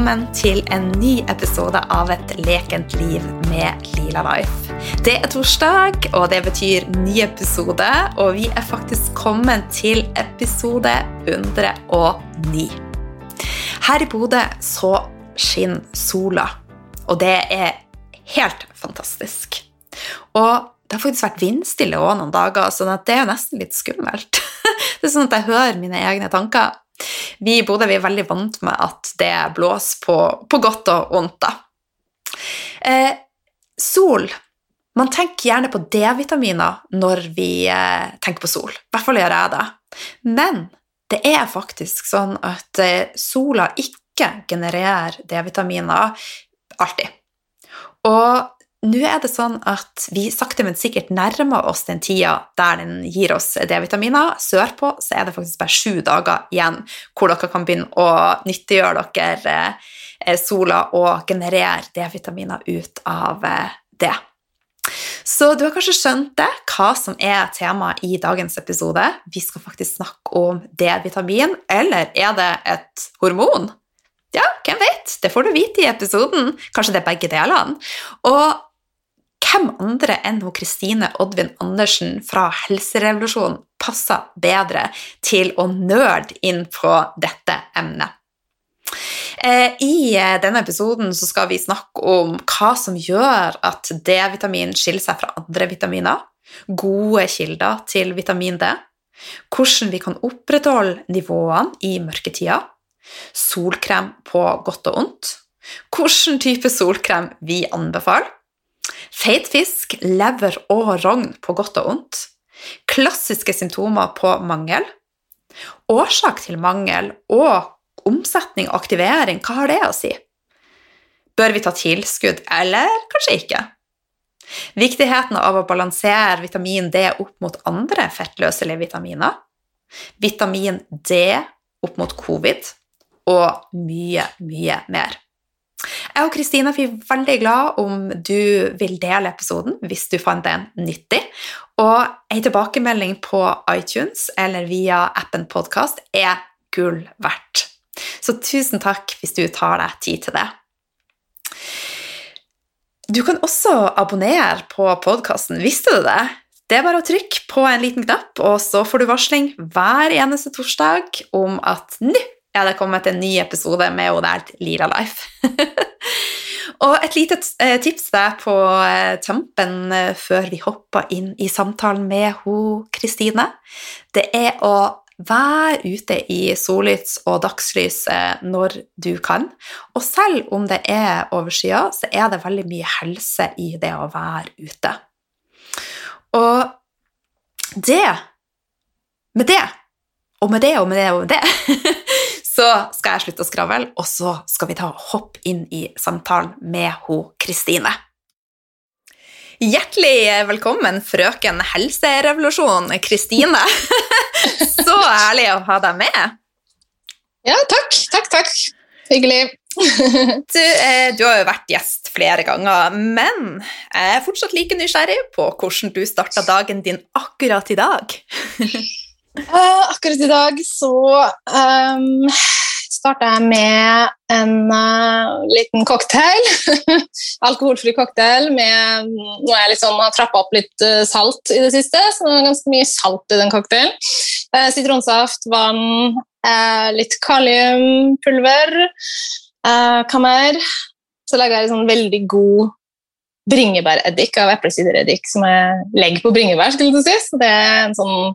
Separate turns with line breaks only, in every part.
Velkommen til en ny episode av Et lekent liv med Lila Life. Det er torsdag, og det betyr ny episode, og vi er faktisk kommet til episode 109. Her i Bodø så skinner sola, og det er helt fantastisk. Og det har faktisk vært vindstille òg noen dager, så det er jo nesten litt skummelt. Det er sånn at jeg hører mine egne tanker. Vi i Bodø er veldig vant med at det blåser på, på godt og vondt. da. Eh, sol Man tenker gjerne på D-vitaminer når vi eh, tenker på sol. I hvert fall gjør jeg det. Men det er faktisk sånn at eh, sola ikke genererer D-vitaminer alltid. Og nå er det sånn at vi sakte, men sikkert nærmer oss den tida der den gir oss D-vitaminer. Sørpå så er det faktisk bare sju dager igjen hvor dere kan begynne å nyttiggjøre dere eh, sola og generere D-vitaminer ut av eh, det. Så du har kanskje skjønt det, hva som er temaet i dagens episode. Vi skal faktisk snakke om D-vitamin, eller er det et hormon? Ja, hvem vet? Det får du vite i episoden. Kanskje det er begge delene. Og hvem andre enn Kristine Oddvin Andersen fra Helserevolusjonen passer bedre til å nerde inn på dette emnet? Eh, I eh, denne episoden skal vi snakke om hva som gjør at D-vitamin skiller seg fra andre vitaminer, gode kilder til vitamin D, hvordan vi kan opprettholde nivåene i mørketida, solkrem på godt og ondt, hvilken type solkrem vi anbefaler, Feit fisk, lever og rogn på godt og ondt. Klassiske symptomer på mangel. Årsak til mangel og omsetning og aktivering, hva har det å si? Bør vi ta tilskudd, eller kanskje ikke? Viktigheten av å balansere vitamin D opp mot andre fettløselige vitaminer. Vitamin D opp mot covid, og mye, mye mer. Jeg og Kristina blir veldig glad om du vil dele episoden hvis du fant den nyttig. Og en tilbakemelding på iTunes eller via appen Podkast er gull verdt. Så tusen takk hvis du tar deg tid til det. Du kan også abonnere på podkasten. Visste du det? Det er bare å trykke på en liten knapp, og så får du varsling hver eneste torsdag om at nå er det kommet en ny episode med Odelt Lira Life. Og et lite eh, tips der på eh, tampen eh, før vi hopper inn i samtalen med Kristine, det er å være ute i sollys og dagslys når du kan. Og selv om det er overskya, så er det veldig mye helse i det å være ute. Og det Med det, og med det og med det og med det så skal jeg slutte å skravle, og så skal vi ta hopp hoppe inn i samtalen med ho Kristine. Hjertelig velkommen, frøken helserevolusjon, Kristine. så herlig å ha deg med.
Ja, takk. Takk, takk. Hyggelig.
du, eh, du, har jo vært gjest flere ganger, men jeg er fortsatt like nysgjerrig på hvordan du starta dagen din akkurat i dag.
Uh, akkurat i dag så um, starta jeg med en uh, liten cocktail. Alkoholfri cocktail med Nå jeg liksom har trappa opp litt uh, salt i det siste, så det er ganske mye salt i den cocktailen. Uh, sitronsaft, vann, litt kaliumpulver, kammer. Så lager jeg sånn veldig god bringebæreddik av eplesidereddik som jeg legger på bringebær. skulle du si. Så det er en sånn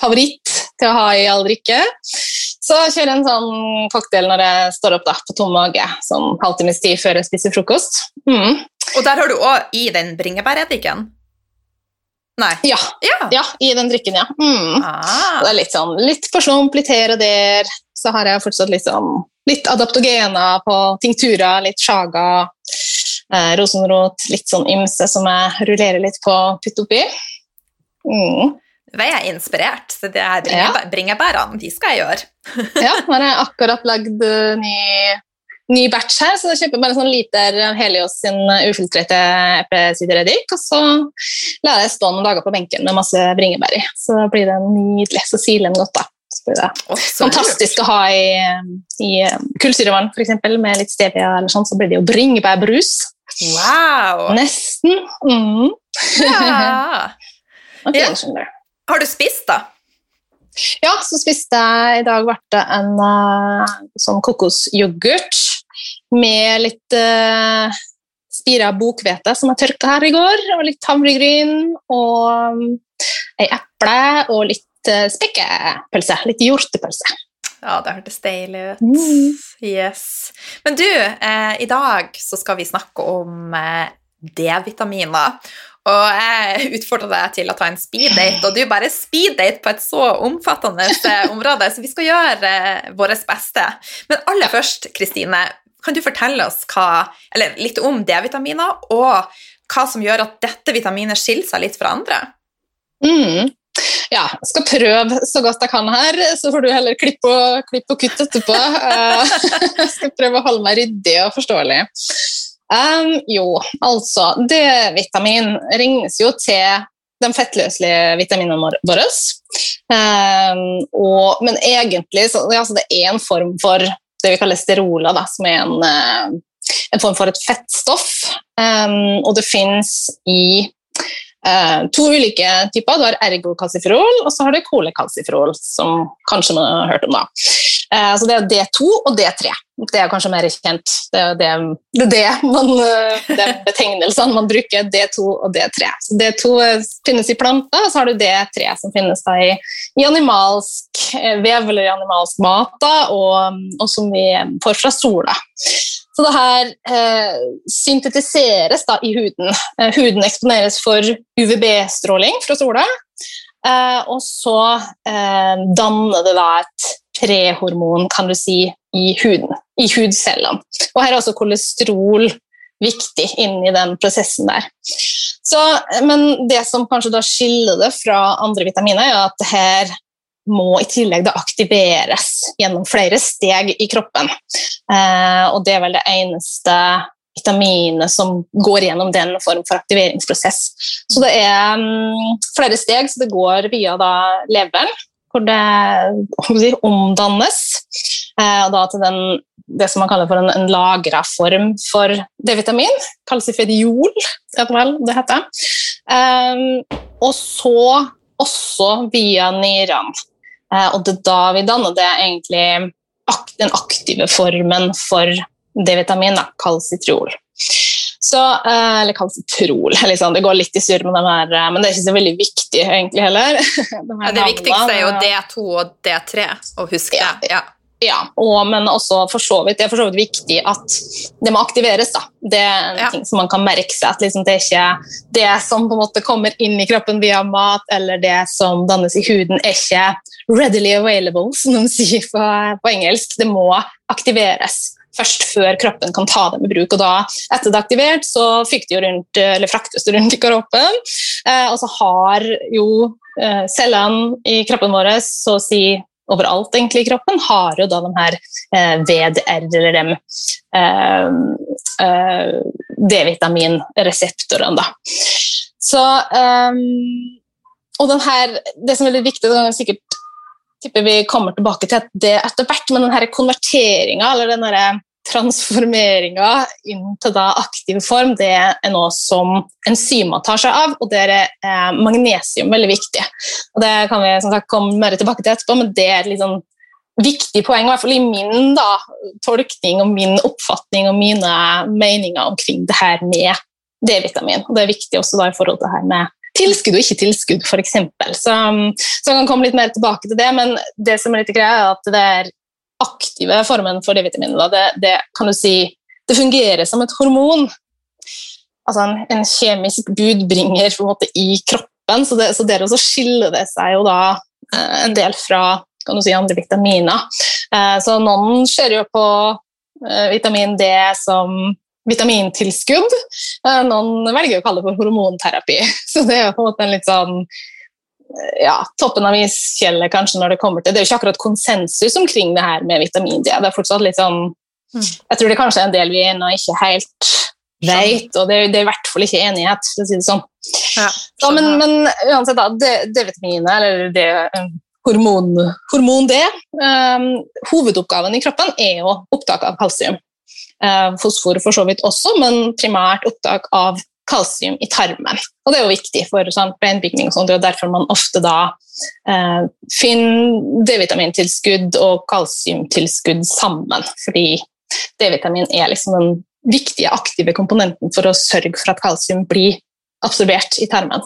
favoritt til å ha i all drikke. Så jeg kjører en sånn cocktail når jeg står opp da, på tom mage, sånn halvtimes tid før jeg spiser frokost. Mm.
Og der har du òg i den bringebæreddiken? Nei.
Ja. ja. ja. i den drikken, ja. Mm. Ah. Det er litt sånn litt på slump, litt her og der. Så har jeg fortsatt litt sånn litt adaptogena på tinktura, litt sjaga, eh, rosenrot, litt sånn ymse som jeg rullerer litt på putt oppi. Mm
ble jeg inspirert. Så det her bringebærene, ja. de skal jeg gjøre.
ja, nå har jeg akkurat lagd uh, ny, ny, batch her, så jeg kjøper bare en sånn liter Helios sin ufiltrerte eplesidereddik, og så lar jeg stå noen dager på benken med masse bringebær i. Så blir det nydelig. Så siler den godt, da. Så blir det
oh, så
fantastisk å ha i, i kullsyrevann, f.eks. med litt stevia, eller sånn, så blir det jo bringebærbrus.
Wow!
Nesten. Mm.
Ja.
Ok,
Ja. Har du spist, da?
Ja, så spiste jeg i dag ble det en uh, sånn kokosyoghurt med litt uh, spira bokhvete som jeg tørka her i går, og litt havregryn og um, ei eple og litt uh, spekkepølse. Litt hjortepølse.
Ja, det hørtes deilig ut.
Mm.
Yes. Men du, eh, i dag så skal vi snakke om eh, D-vitaminer. Og jeg utfordrer deg til å ta en speeddate, og du bare speeddate på et så omfattende område, så vi skal gjøre eh, vårt beste. Men aller først, Kristine, kan du fortelle oss hva, eller litt om D-vitaminer, og hva som gjør at dette vitaminet skiller seg litt fra andre?
Mm. Ja, skal prøve så godt jeg kan her, så får du heller klippe og, klipp og kutte etterpå. Eh, jeg skal prøve å holde meg ryddig og forståelig. Um, jo, altså D-vitamin regnes jo til de fettløselige vitaminene vår- våre. Um, og, men egentlig så altså det er en form for det vi kaller steroler, da, som er en, eh, en form for et fettstoff. Um, og det fins i uh, to ulike typer. Du har ergokalsifrol, og så har du kolekalsifrol, som kanskje man har hørt om. da. Eh, så Det er D2 og D3. Det er kanskje mer kjent. Det er det, det, det, man, eh, det betegnelsene man bruker. D2 og D3. Så D2 finnes i planter, og så har du D3 som finnes i, i animalsk eh, vev eller animalsk mat, da, og, og som vi får fra sola. Så det her eh, syntetiseres da i huden. Eh, huden eksponeres for UVB-stråling fra sola, eh, og så eh, danner det da et prehormon, kan du si, i huden, i hudcellene. Og her er også kolesterol viktig inni den prosessen der. Så, men det som kanskje da skiller det fra andre vitaminer, er at det her må i tillegg aktiveres gjennom flere steg i kroppen. Eh, og det er vel det eneste vitaminet som går gjennom den form for aktiveringsprosess. Så det er um, flere steg, så det går via da leveren, hvor det omdannes. Eh, til den, det som man kaller for en, en lagra form for D-vitamin. Kalsifediol, heter vel det heter. Eh, og så også via nyrene. Eh, og det er da vi danner det egentlig den aktive formen for D-vitamin, kalsitriol. Så, eh, eller kalsitrol. Liksom. Det går litt i surr med dem her, eh, men det er ikke så veldig viktig egentlig heller. De
Ja, det viktigste er jo. D2 og D3, å huske
Ja.
det. Ja.
Ja, og, men også for så vidt, det er for så vidt viktig at det må aktiveres. da. Det er en ting som man kan merke seg. at liksom Det er ikke det som på en måte kommer inn i kroppen via mat, eller det som dannes i huden, er ikke readily available, som de sier på, på engelsk. Det må aktiveres først før kroppen kan ta dem i bruk. og da, Etter det er aktivert, så fikk de rundt, eller fraktes det rundt i kroppen. Eh, og så har jo eh, cellene i kroppen vår så å si overalt egentlig i kroppen, har jo da de her eh, VDR, eller de eh, eh, D-vitaminreseptorene, da. Så eh, Og den her, det som er litt viktig, det er sikkert tipper vi kommer tilbake til at det etter hvert, men den her konverteringa, eller den her transformeringa inn til aktiv form, det er noe som enzymer tar seg av, og der er eh, magnesium veldig viktig. Og Det kan vi sagt komme mer tilbake til etterpå, men det er et sånn viktig poeng, i hvert fall i min da, tolkning og min oppfatning og mine meninger omkring det her med D-vitamin. Og Det er viktig også da i forhold til det her med tilskudd og ikke tilskudd, f.eks. Så, så jeg kan komme litt mer tilbake til det, men det som er litt greia, er at det er aktive formen for D-vitaminet, det, det kan du si det fungerer som et hormon. Altså en, en kjemisk budbringer på en måte i kroppen, så, det, så der også skiller det seg jo da eh, en del fra kan du si, andre vitaminer. Eh, så noen ser jo på eh, vitamin D som vitamintilskudd. Noen velger å kalle det for hormonterapi. Så det er jo på en måte en litt sånn ja, toppen av isfjellet kanskje når det kommer til Det er jo ikke akkurat konsensus omkring det her med vitamin D. Det er fortsatt litt sånn
Mm.
Jeg tror det kanskje er en del vi ennå ikke helt vet, og det, er- det er i hvert fall ikke enighet, for å si det sånn.
Ja,
Ja, men, men uansett, da, D-vitaminet, eller det, hormon, hormon D. Um, hovedoppgaven i kroppen er jo opptak av kalsium. Uh, fosfor for så vidt også, men primært opptak av kalsium i tarmen. Og det er jo viktig for sånn, beinbygning, og sånt, er derfor man ofte da eh, finner D-vitamintilskudd og kalsiumtilskudd sammen. Fordi D-vitamin er liksom den viktige aktive komponenten for å sørge for at kalsium blir absorbert i tarmen.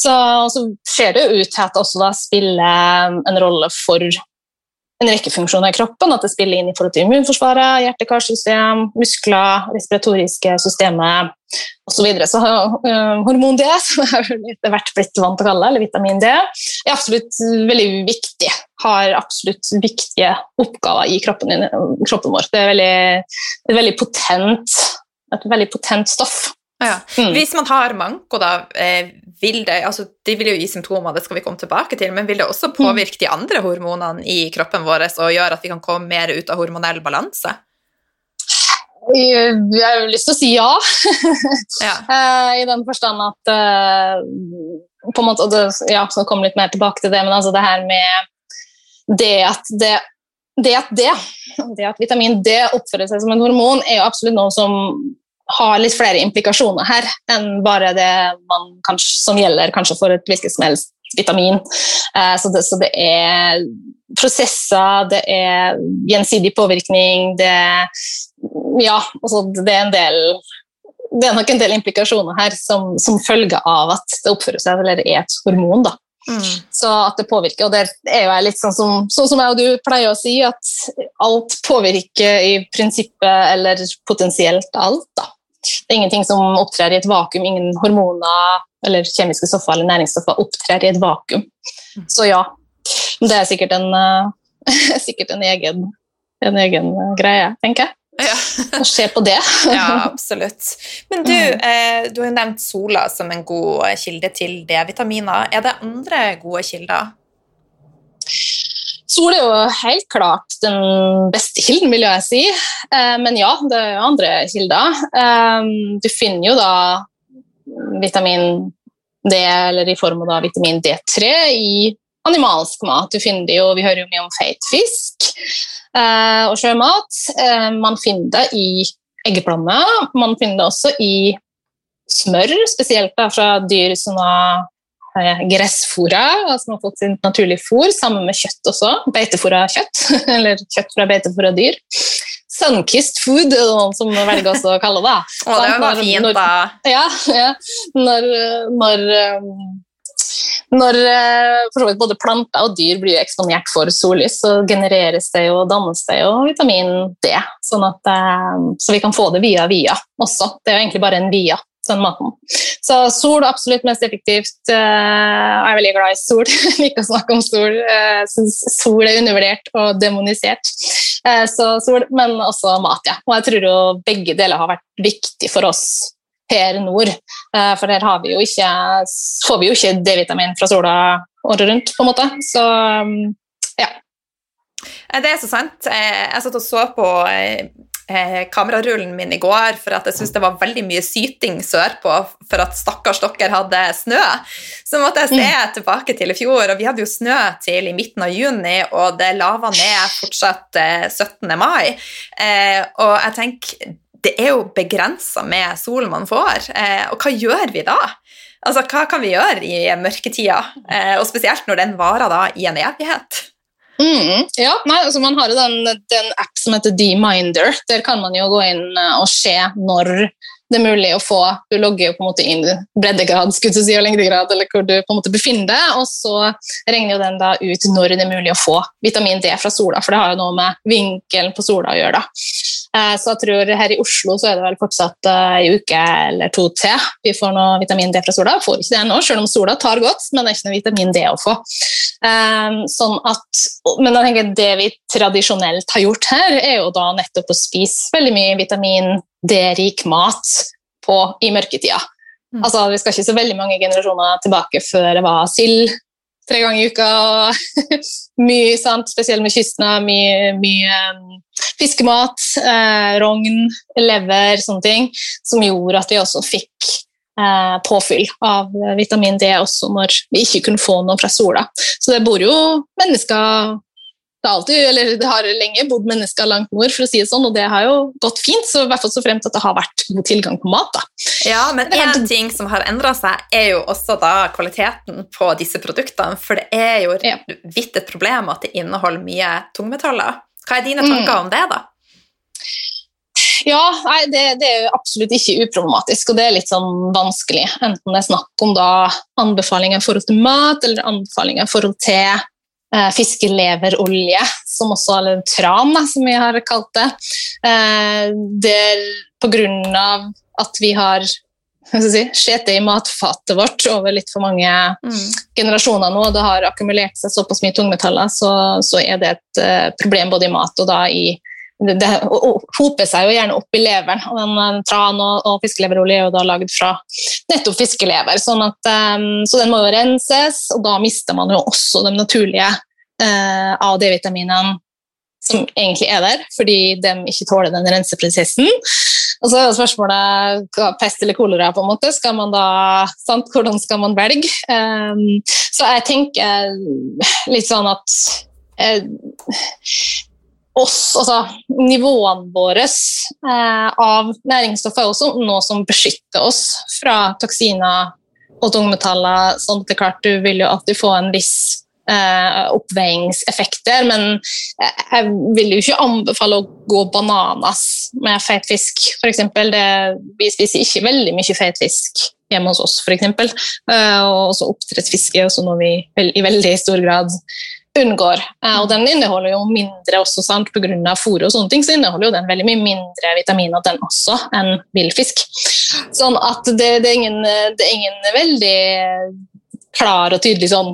Så, så ser det jo ut til at det også da spiller en rolle for en rekke funksjoner i kroppen. At det spiller inn i forhold til immunforsvaret, hjerte-karsystem, muskler, respiratoriske systemet osv. Så, videre. så uh, hormon D, som jeg har etter hvert blitt vant til å kalle eller vitamin D, er absolutt veldig viktig. Har absolutt viktige oppgaver i kroppen, kroppen vår. Det er veldig, er veldig potent, et veldig potent stoff.
Ja. Mm. Hvis man har manko, da, eh, vil det altså, De vil jo gi symptomer, det skal vi komme tilbake til, men vil det også påvirke de andre hormonene i kroppen vår og gjøre at vi kan komme mer ut av hormonell balanse?
Jeg har lyst til å si ja, ja. Eh, i den forstand at eh, på en måte, det, Ja, så komme litt mer tilbake til det, men altså det her med det at det, det at det, det at vitamin D oppfører seg som en hormon, er jo absolutt noe som har litt flere implikasjoner her enn bare det kanskje, som gjelder kanskje for et hvilket som helst vitamin. Eh, så, det, så, det, er prosesser, det er gjensidig påvirkning, det, ja, altså det er en del det er nok en del implikasjoner her som, som følge av at det oppfører seg eller er et hormon. da. Mm. Så at det påvirker, og det er jo litt sånn som, sånn som jeg og du pleier å si, at alt påvirker i prinsippet eller potensielt alt. da. Det er ingenting som opptrer i et vakuum. Ingen hormoner eller kjemiske stoffer eller næringsstoffer opptrer i et vakuum. Så ja, det er sikkert en, uh, sikkert en, egen, en egen, greie, tenker jeg. Ja. Å se på det.
ja, absolutt. Men du, mm. eh, du har jo nevnt sola som en god kilde til D-vitaminer. Er det andre gode kilder?
Sol er jo helt klart den beste kilden, vil jeg si. Eh, men ja, det er jo andre kilder. Eh, du finner jo da vitamin D, eller i form av vitamin D3, i animalsk mat. Du finner det jo, Vi hører jo mye om feit fisk eh, og sjømat. Man finner det i eggeplomme. Man finner det også i smør, spesielt fra dyr som Eh, gressfôra, altså har fått sin naturlige fôr, sammen med kjøtt også. Beitefôra kjøtt, eller kjøtt fra beitefôra dyr. Sunkissed food, er det noen som velger også å kalle det.
Å, det var fint, da.
Ja, ja. Når, når, når eh, både planter og dyr blir eksponert for sollys, så genereres det og dannes det jo vitamin D. Sånn at, eh, så vi kan få det via via også. Det er jo egentlig bare en via den maten. Så sol er absolutt mest effektivt. Eh, jeg er veldig glad i sol. Liker å snakke om sol. Jeg syns sol er undervurdert og demonisert. Så sol, men også mat, ja. Og jeg tror jo begge deler har vært viktig for oss her nord. For her har vi ikke, får vi jo ikke D-vitamin fra sola året rundt, på en måte. Så ja.
Det er så sant. Jeg satt og så på eh, kamerarullen min i går for at jeg syntes det var veldig mye syting sørpå for at stakkars dere hadde snø. Så måtte jeg se mm. tilbake til i fjor, og vi hadde jo snø til i midten av juni, og det lava ned fortsatt eh, 17. mai. Eh, og jeg tenker det er jo begrensa med solen man får, eh, og hva gjør vi da? Altså, Hva kan vi gjøre i mørketida, eh, og spesielt når den varer da i en evighet?
Mm, ja, nei, altså Man har jo den, den app som heter Deminder. Der kan man jo gå inn eh, og se når det er mulig å få Du logger jo på en måte inn breddegrad skulle du si, og lengdegrad, eller hvor du på en måte befinner deg, og så regner jo den da ut når det er mulig å få vitamin D fra sola, for det har jo noe med vinkelen på sola å gjøre. da. Eh, så jeg tror her i Oslo så er det vel fortsatt ei eh, uke eller to til vi får noe vitamin D fra sola. Får ikke det ennå, selv om sola tar godt, men det er ikke noe vitamin D å få. Eh, sånn at, men jeg tenker det vi tradisjonelt har gjort her, er jo da nettopp å spise veldig mye vitamin D-rik mat på, i mørketida. Mm. Altså, Vi skal ikke så veldig mange generasjoner tilbake før det var sild tre ganger i uka. mye, sant? Spesielt med kystene. Mye, mye um, fiskemat, eh, rogn, lever, sånne ting. Som gjorde at vi også fikk eh, påfyll av vitamin D også når vi ikke kunne få noe fra sola. Så det bor jo mennesker det har, alltid, eller det har lenge bodd mennesker langt nord, for å si det sånn, og det har jo gått fint. så i hvert fall så fremt at det har vært god tilgang på mat. da.
Ja, men en ting som har endra seg, er jo også da kvaliteten på disse produktene. For det er jo ja. vidt et problem at det inneholder mye tungmetaller. Hva er dine tanker mm. om det, da?
Ja, nei, det, det, er jo absolutt ikke uproblematisk, og det er litt sånn vanskelig. Enten det er snakk om da anbefalinger i forhold til mat, eller anbefalinger i forhold til fiskeleverolje, som også, eller tran, som vi har kalt det. Der det er på grunn av at vi har si, skjete i matfatet vårt over litt for mange mm. generasjoner nå, og det har akkumulert seg såpass mye tungmetaller, så, så er det et uh, problem både i mat og da i det, det hoper seg jo gjerne opp i leveren. og den eh, Tran og, og fiskeleverolje er jo da laget fra nettopp fiskelever. Sånn at, um, så den må jo renses, og da mister man jo også de naturlige uh, A- og D-vitaminene som egentlig er der, fordi de ikke tåler den renseprosessen. Og så er spørsmålet pest eller kolera, på en måte. Skal man da, sant? Hvordan skal man velge? Um, så jeg tenker litt sånn at uh, oss, altså nivåene våre eh, av næringsstoffer er også noe som beskytter oss fra toksiner og tungmetaller. sånn at det er klart Du vil jo alltid få en viss eh, oppveiingseffekter, men jeg vil jo ikke anbefale å gå bananas med feit fisk, f.eks. Vi spiser ikke veldig mye feit fisk hjemme hos oss, f.eks. Eh, og også oppdrettsfiske også noe vi i veldig stor grad unngår. Eh, og den inneholder jo mindre også, sant, pga. fôr og sånne ting, så inneholder jo den veldig mye mindre vitaminer den også enn villfisk. Sånn at det, det, er ingen, det, er ingen, veldig klar og tydelig sånn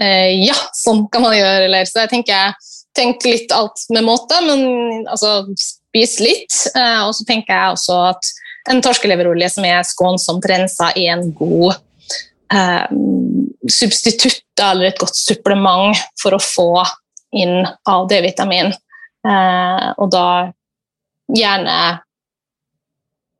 eh, Ja, sånn kan man gjøre, eller så jeg tenker tenk litt alt med måte, men altså spis litt. Eh, og så tenker jeg også at en torskeleverolje som er skånsomt rensa, er en god eh, substitutt eller et godt supplement for å få inn av D-vitamin. Eh, og da gjerne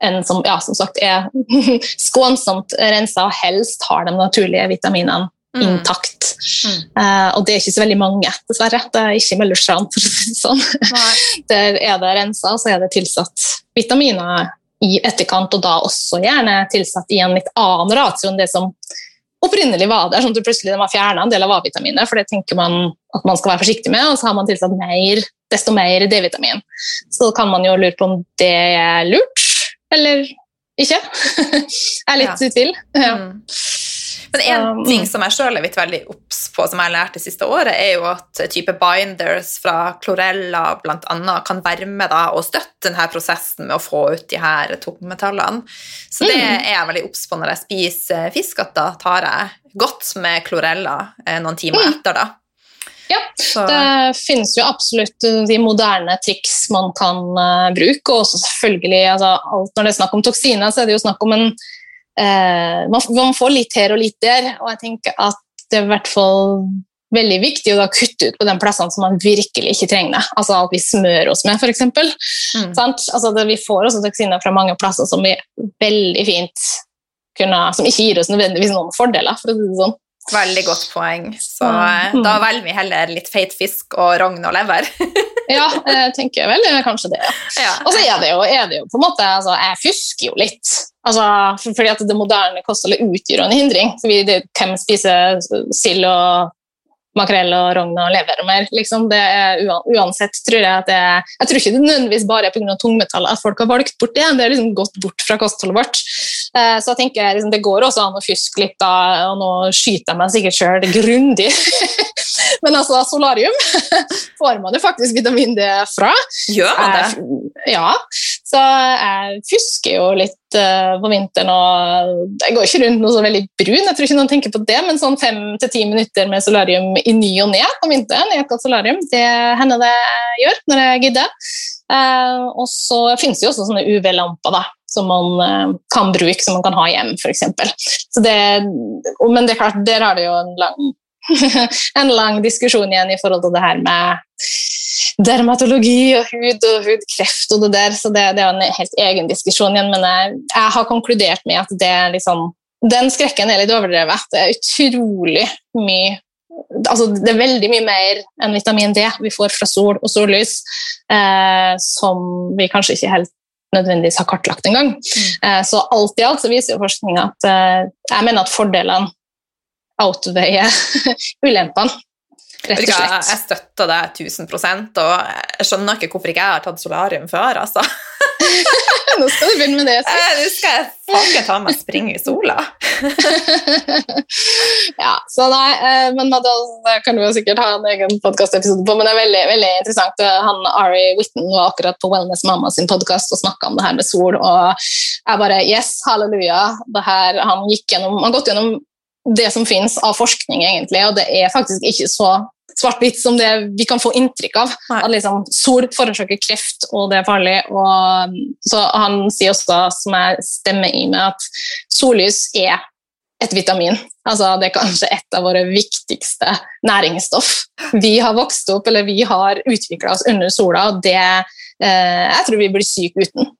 en som, ja, som sagt er skånsomt rensa og helst har de naturlige vitaminene mm. intakt. Mm. Eh, og det er ikke så veldig mange, dessverre. Det er ikke Møllerstrand, for å si det sånn. Der er det rensa, så er det tilsatt vitaminer i etterkant, og da også gjerne tilsatt i en litt annen ratio enn det som opprinnelig var der. sånn at du Plutselig har fjerna en del av A-vitaminet, for det tenker man at man skal være forsiktig med, og så har man tilsatt mer, desto mer D-vitamin. Så kan man jo lure på om det er lurt, eller ikke. jeg er litt ja. i tvil. Ja. Mm.
Men en ting som jeg sjøl er blitt veldig obs på, som jeg har lært det siste året, er jo at type binders fra klorella bl.a. kan være med da, og støtte denne prosessen med å få ut de her tungmetallene. Så det mm. er jeg veldig obs på når jeg spiser fisk, at da tar jeg godt med klorella eh, noen timer mm. etter. da.
Ja, så. det finnes jo absolutt de moderne triks man kan uh, bruke. Og selvfølgelig, altså, alt når det er snakk om toksiner, så er det jo snakk om en eh, man, man, får litt her og litt der, og jeg tenker at det er i hvert fall veldig viktig å da kutte ut på de plassene som man virkelig ikke trenger det. Altså at vi smører oss med, f.eks. Mm. Altså vi får også toksiner fra mange plasser som vi veldig fint kunne, som ikke gir oss nødvendigvis noen fordeler. for å si det sånn.
Veldig godt poeng. Så mm. da velger vi heller litt feit fisk og rogn og lever.
ja, jeg tenker vel kanskje det. Ja. Og så er det jo, er det jo på en måte altså, Jeg fusker jo litt. Altså, fordi at det moderne kostholdet utgjør en hindring. Fordi det, hvem spiser sild og makrell og rogn og lever og mer. Liksom. Det er uansett, tror jeg at det er Jeg tror ikke det nødvendigvis bare er pga. tungmetall at folk har valgt bort det. Det er liksom gått bort fra kostholdet vårt. Eh, så jeg tenker liksom, Det går også an å fuske litt, da, og nå skyter jeg meg sikkert sjøl grundig. Men altså, solarium får man jo faktisk vitamin D fra.
Gjør man det?
Ja. Så jeg fusker jo litt uh, på vinteren. og Jeg går ikke rundt noe så veldig brun, jeg tror ikke noen tenker på det, men sånn fem til ti minutter med solarium i ny og ne på vinteren i et godt solarium, det hender det gjør når jeg gidder. Uh, og så finnes det jo også sånne UV-lamper da, som man uh, kan bruke, som man kan ha hjem, f.eks. Men det er klart, der har det jo en lang en lang diskusjon igjen i forhold til det her med dermatologi og hud og hudkreft og det der, så det, det er en helt egen diskusjon igjen. Men jeg, jeg har konkludert med at det er liksom Den skrekken er litt overdrevet. Det er utrolig mye altså Det er veldig mye mer enn vitamin D vi får fra sol og sollys, eh, som vi kanskje ikke helt nødvendigvis har kartlagt engang. Mm. Eh, så alt i alt så viser jo forskninga at eh, jeg mener at fordelene outveier ulempene.
Rett og slett. Jeg støtter det 1000 og jeg skjønner ikke hvorfor ikke jeg har tatt solarium før. altså.
Nå skal du begynne med det.
Så. Nå skal jeg faen ta meg springe i sola.
ja, så nei, eh, men da kan du jo sikkert ha en egen podkastepisode på, men det er veldig, veldig interessant. Han Ari Whitten var akkurat på Wellness Mamma sin podkast og snakka om det her med sol, og jeg bare Yes, halleluja. Det her, han gikk gjennom, han gått gjennom det som finnes av forskning, egentlig, og det er faktisk ikke så svart-hvitt som det vi kan få inntrykk av. Nei. At liksom, sol forårsaker kreft, og det er farlig. Og, så han sier også, som jeg stemmer i med, at sollys er et vitamin. Altså, det er kanskje et av våre viktigste næringsstoff. Vi har vokst opp, eller vi har utvikla oss under sola, og det Jeg tror vi blir syke uten.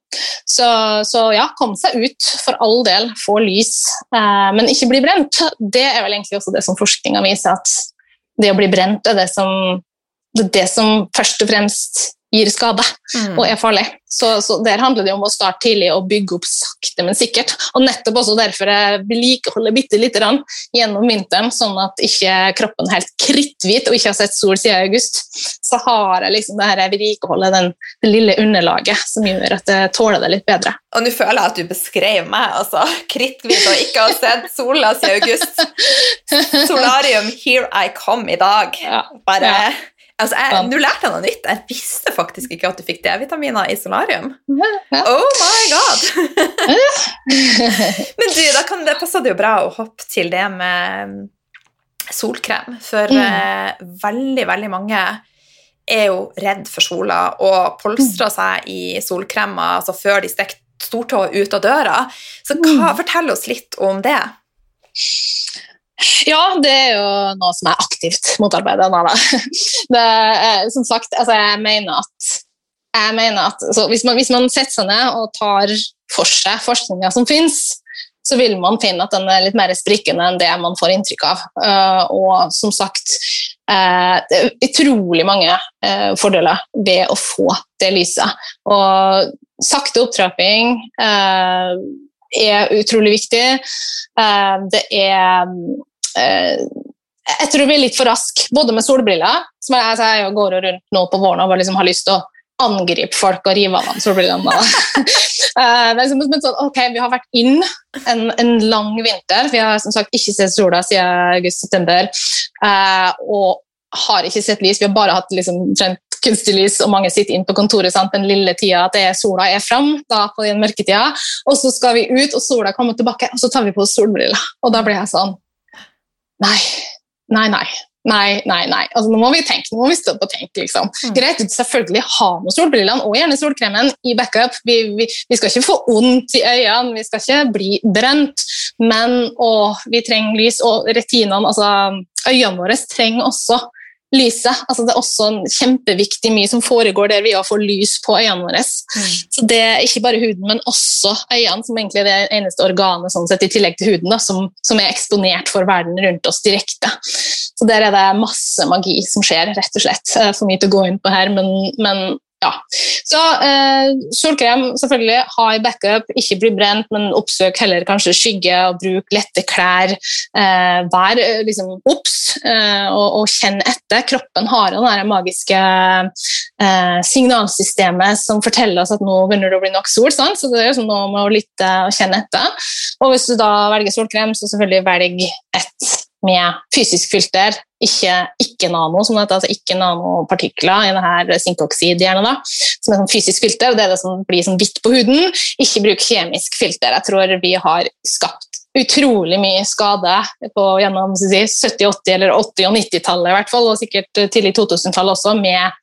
Så, så, ja, kom seg ut, for all del. Få lys, eh, men ikke bli brent. Det er vel egentlig også det som forskninga viser, at det å bli brent er det som, det, er det som først og fremst gir skade mm. og er farlig. Så, så, Der handler det om å starte tidlig og bygge opp sakte, men sikkert. Og nettopp også derfor jeg vedlikeholder bitte lite grann gjennom vinteren, sånn at ikke kroppen er helt kritthvit og ikke har sett sol siden august. Så har jeg liksom det her vedlikeholdet, den, det lille underlaget, som gjør at jeg tåler det litt bedre.
Og nå føler jeg at du beskrev meg, altså. Kritthvit og ikke har sett sola siden august. Solarium, here I come i dag. Bare ja. Altså, jeg, Nå lærte jeg noe nytt. Jeg visste faktisk ikke at du fikk D-vitaminer i solarium. Oh my god! Men du, da kan det passer det jo bra å hoppe til det med solkrem. For mm. eh, veldig, veldig mange er jo redd for sola og polstrer mm. seg i solkremer altså før de stikker stortåa ut av døra. Så hva, mm. fortell oss litt om det.
Ja, det er jo noe som er aktivt motarbeider. Det, som sagt, altså jeg mener at, jeg mener at hvis, man, hvis, man, setter seg ned og tar for seg forskninga som finnes, så vil man finne at den er litt mer sprikende enn det man får inntrykk av. Uh, og som sagt, uh, det er utrolig mange uh, fordeler ved å få det lyset. Og sakte opptrapping er utrolig viktig. det er Eh, jeg tror vi er litt for raske, både med solbriller som jeg, altså jeg går rundt nå på våren og liksom har lyst til å angripe folk og rive av dem solbrillene. uh, men, sånn, ok, Vi har vært inn en, en, lang vinter. Vi har som sagt ikke sett sola siden august-september. Uh, og har ikke sett lys. Vi har bare hatt liksom, kunstig lys, og mange sitter inn på kontoret sant, den lille tida at er sola er fram, da på den mørketida. Og så skal vi ut, og sola kommer tilbake, og så tar vi på oss solbriller. Og da blir jeg sånn Nei, nei, nei. Nei, nei, nei. Altså, nå må vi tenke, nå må vi stå på tenk. liksom. Mm. Greit, selvfølgelig ha med solbrillene og gjerne solkremen i backup. Vi, vi, vi, skal ikke få vondt i øynene, vi skal ikke bli brent, men å, vi trenger lys. Og retinene, altså øynene våre, trenger også lyset. Altså, det er også kjempeviktig mye som foregår der vi får lys på øynene våre. Mm. Så det er ikke bare huden, men også øynene, som egentlig er det eneste organet sånn sett, i tillegg til huden, da, som, som, er eksponert for verden rundt oss direkte. Så der er det masse magi som skjer, rett og slett. Eh, for mye til å gå inn på her, men, men ja. Så eh, solkrem, selvfølgelig, ha i backup. Ikke bli brent, men oppsøk heller kanskje skygge og bruk lette klær. Eh, vær eh, liksom obs eh, og, og, kjenn etter. Kroppen har det magiske eh, signalsystemet som forteller oss at nå begynner det å bli nok sol. Sant? Så det er liksom noe med å lytte og kjenne etter. Og hvis du da velger solkrem, så selvfølgelig velg et med fysisk filter, ikke, ikke nano, som det heter, altså ikke nanopartikler i denne da, som er sånn fysisk filter. og Det er det som blir sånn hvitt på huden. Ikke bruk kjemisk filter. Jeg tror vi har skapt utrolig mye skade på, gjennom si, 70-, 80- eller 80- og 90-tallet, i hvert fall, og sikkert tidlig 2000-tallet også, med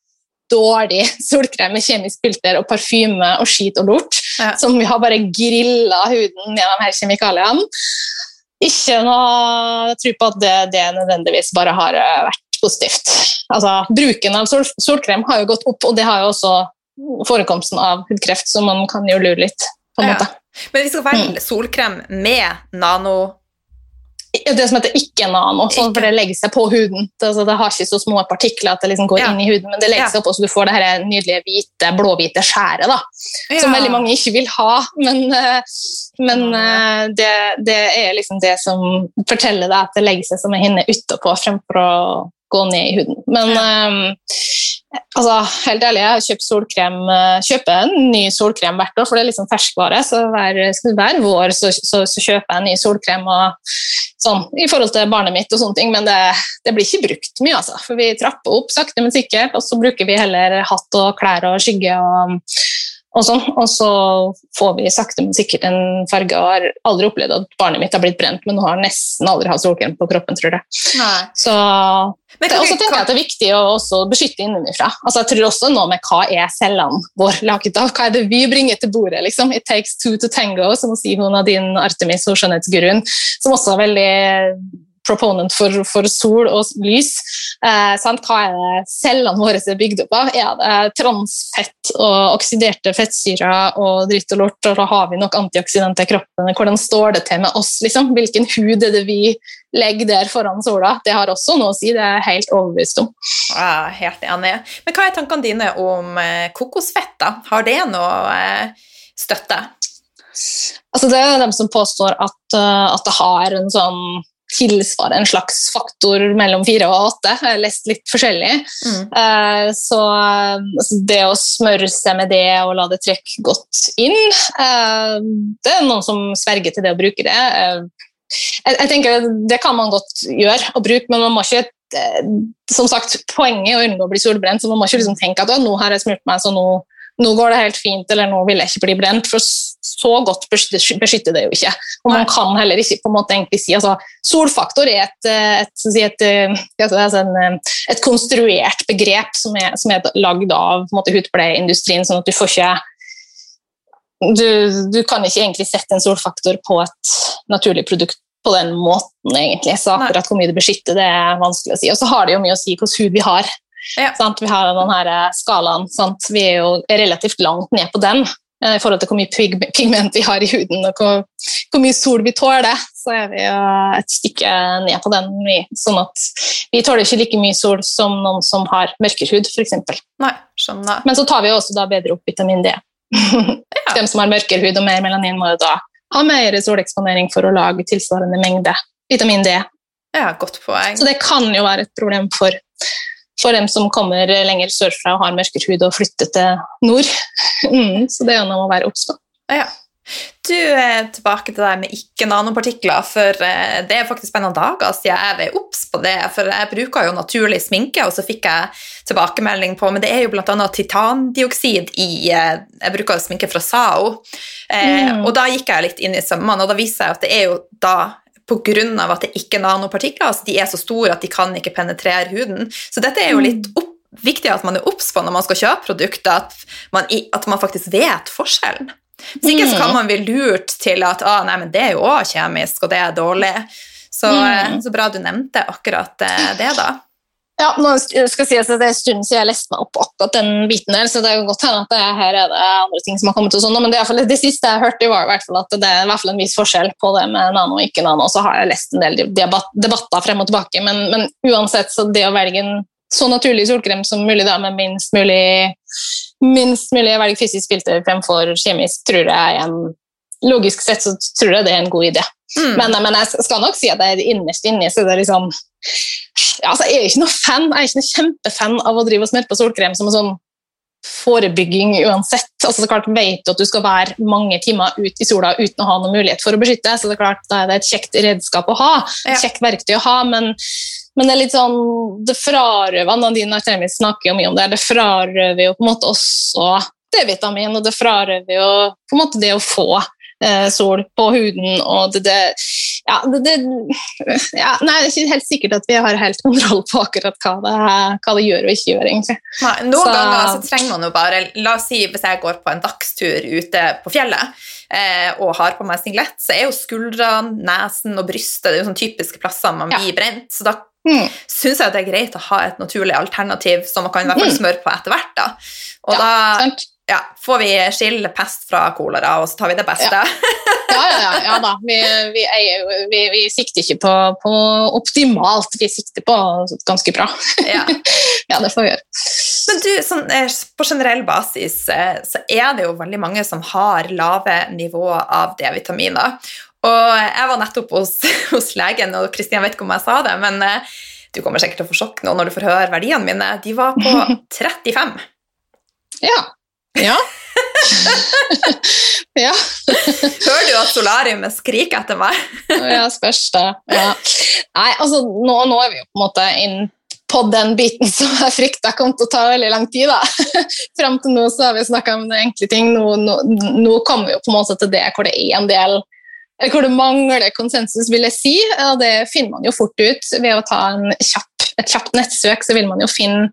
dårlig solkrem med kjemisk filter og parfyme og skit og lort, ja. som vi har bare grilla huden med de her kjemikaliene ikke noe tro på at det, det, nødvendigvis bare har vært positivt. Altså, bruken av sol solkrem har jo gått opp, og det har jo også forekomsten av hudkreft, så man kan jo lure litt. på en
Ja.
måte.
Men vi skal velge solkrem med nano...
Det som heter ikke-nano, sånn, for det legger seg på huden. Det, altså, det har ikke så små partikler at det liksom går
Ja.
inn i huden, men det legger
Ja.
seg på, så du får det her nydelige hvite, blåhvite skjæret, da, som veldig mange ikke vil ha. Men, eh, men eh, det, det er liksom det som forteller deg at det legger seg som en hinne utapå, fremfor å gå ned i huden. Men um, altså, helt ærlig, jeg kjøpt solkrem, eh, kjøper en ny solkrem hvert år, for det er liksom ferskvare. Så hver, hver vår så, så, så kjøper jeg en ny solkrem og, sånn, i forhold til barnet mitt, og sånne ting, men det, det blir ikke brukt mye. Altså, for vi trapper opp sakte, men sikkert, og så bruker vi heller hatt og klær og skygge. og og sånn, og så får vi sakte, men sikkert en farge. og har aldri opplevd at barnet mitt har blitt brent, men nå har nesten aldri hatt solkrem på kroppen, tror jeg. Så det, og så tenker jeg at det er viktig å også beskytte innenfra. Altså, jeg tror også nå med hva er cellene våre laget av? Hva er det vi bringer til bordet? Liksom? It takes two to tango, som å si hun Nadine Artemis, og skjønnhetsguruen, som også er veldig proponent for, for sol og lys. Eh, sant? Hva er det cellene våre er bygd opp av? Er det transfett og oksiderte fettsyrer og dritt og lort, og da har vi nok antioksidanter i kroppen? Hvordan står det til med oss? Liksom? Hvilken hud er det vi legger der foran sola? Det har også noe å si, det er jeg helt overbevist om.
Ja, helt enig. Men hva er tankene dine om eh, kokosfett? da? Har det noe eh, støtte?
Altså, det er dem som påstår at, eh, at det har en sånn tilsvarer en slags faktor mellom fire og åtte. Jeg har lest litt forskjellig.
Mm.
Eh, så eh, altså, det å smøre seg med det og la det trekke godt inn eh, Det er noen som sverger til det å bruke det. Jeg, jeg tenker Det kan man godt gjøre, og bruke, men man må ikke som sagt, Poenget er å unngå å bli solbrent, så man må ikke liksom tenke at nå har jeg smurt meg, så nå, nå går det helt fint, eller nå vil jeg ikke bli brent. For så godt beskytter, det jo ikke. Og man kan heller ikke på en måte egentlig si altså, Solfaktor er et, eh, et, et, et, eh, en, eh, et konstruert begrep som er, som er lagd av måte, hudpleieindustrien, sånn at du får ikke du, du kan ikke egentlig sette en solfaktor på et naturlig produkt på den måten, egentlig. Så akkurat hvor mye det beskytter, det er vanskelig å si. Og så har det jo mye å si hvilken hud vi har.
Ja.
Sant? Vi har denne skalaen. Sant? Vi er jo relativt langt ned på den i forhold til hvor mye pig pigment vi har i huden og hvor, hvor mye sol vi tåler. Så er vi et stykke ned på den. Vi, sånn at vi tåler ikke like mye sol som noen som har mørkere hud, f.eks. Men så tar vi også da bedre opp vitamin D. De som har mørkere hud og mer melanin, må da ha mer soleksponering for å lage tilsvarende mengde vitamin D.
Ja, godt poeng.
Så det kan jo være et problem for, for dem som kommer lenger sørfra og har mørkere hud og flytter til nord. Mm, så det er noe å være obs på.
Ja. Du, er tilbake til deg med ikke-nanopartikler, for eh, det er faktisk spennende dager siden jeg var obs på det, for jeg bruker jo naturlig sminke, og så fikk jeg tilbakemelding på, men det er jo annet titandioksid i, eh, jeg bruker sminke fra SAO, eh,
Mm.
og da gikk jeg litt inn i sømmene, og da viser jeg at det er jo da av at det ikke er nanopartikler, altså de er så store at de kan ikke penetrere huden. Så dette er jo litt opp, viktig at man er obs på når man skal kjøpe produkter, at man, at man faktisk vet forskjellen. Hvis ikke så kan
Mm.
man bli lurt til at ah, nei, men det er jo også kjemisk, og det er dårlig. Så,
Mm.
eh, så bra du nevnte akkurat eh, det, da.
Ja, nå skal sies at Det er en stund siden jeg leste meg opp akkurat den biten der, så det er godt hende at det, her er det andre ting som har kommet. og sånn, men det, er fall, det siste jeg hørte, var i hvert fall at det er i hvert fall en viss forskjell på det med nano og ikke nano. Så har jeg lest en del debatter frem og tilbake, men, men uansett, så det å velge en så naturlig solkrem som mulig da, med minst mulig minst mulig velge fysisk filter fremfor kjemisk, tror jeg er en Logisk sett så tror jeg det er en god idé.
Mm.
Men, men jeg skal nok si at jeg er innerst inni så det er liksom ja, altså, Jeg er ikke noe fan, jeg er ikke noe kjempefan av å drive og smøre på solkrem som en sånn forebygging uansett. Altså, så klart Vet du at du skal være mange timer ut i sola uten å ha noen mulighet for å beskytte, så det er klart da er det et kjekt redskap å ha,
Ja.
et kjekt verktøy å ha, men, men det er litt sånn Det frarøver Nadine Artemis snakker jo mye om det, det frarøver jo på en måte også D-vitamin, og det frarøver jo på en måte det å få sol på huden, og det, det ja, det, ja, Nei, det er ikke helt sikkert at vi har helt kontroll på akkurat hva det, hva det gjør og ikke gjør, egentlig.
Nei, noen
Så-
ganger så trenger man jo bare La oss si hvis jeg går på en dagstur ute på fjellet eh, og har på meg singlet, så er jo skuldrene, nesen og brystet det er jo sånne typiske plasser man
Ja.
blir brent. Så da mm. syns jeg det er greit å ha et naturlig alternativ som man kan i hvert fall mm. smøre på etter hvert. da. Og ja, da ja, får vi skille pest fra kolera, og så tar vi det beste.
Ja, ja, ja, ja da. Vi, vi, vi, vi, sikter ikke på, på, optimalt, vi sikter på ganske bra. Ja, ja det får vi gjøre.
Men du, sånn, eh, på generell basis eh, så er det jo veldig mange som har lave nivåer av D-vitaminer. Og jeg var nettopp hos, hos legen, og Kristian vet ikke om jeg sa det, men eh, du kommer sikkert til å få sjokk nå når du får høre verdiene mine. De var på 35.
Ja. Ja. ja.
Hører du at solariumet skriker etter meg?
ja, spørs det. Ja. Nei, altså, nå, nå, er vi jo på en måte inn på den biten som jeg frykta kom til å ta veldig lang tid. da. Fram til nå så har vi snakka om enkle ting. Nå, nå, nå, kommer vi jo på en måte til det hvor det er en del eller hvor det mangler konsensus, vil jeg si. Og det finner man jo fort ut ved å ta kjapp, et kjapt nettsøk. Så vil man jo finne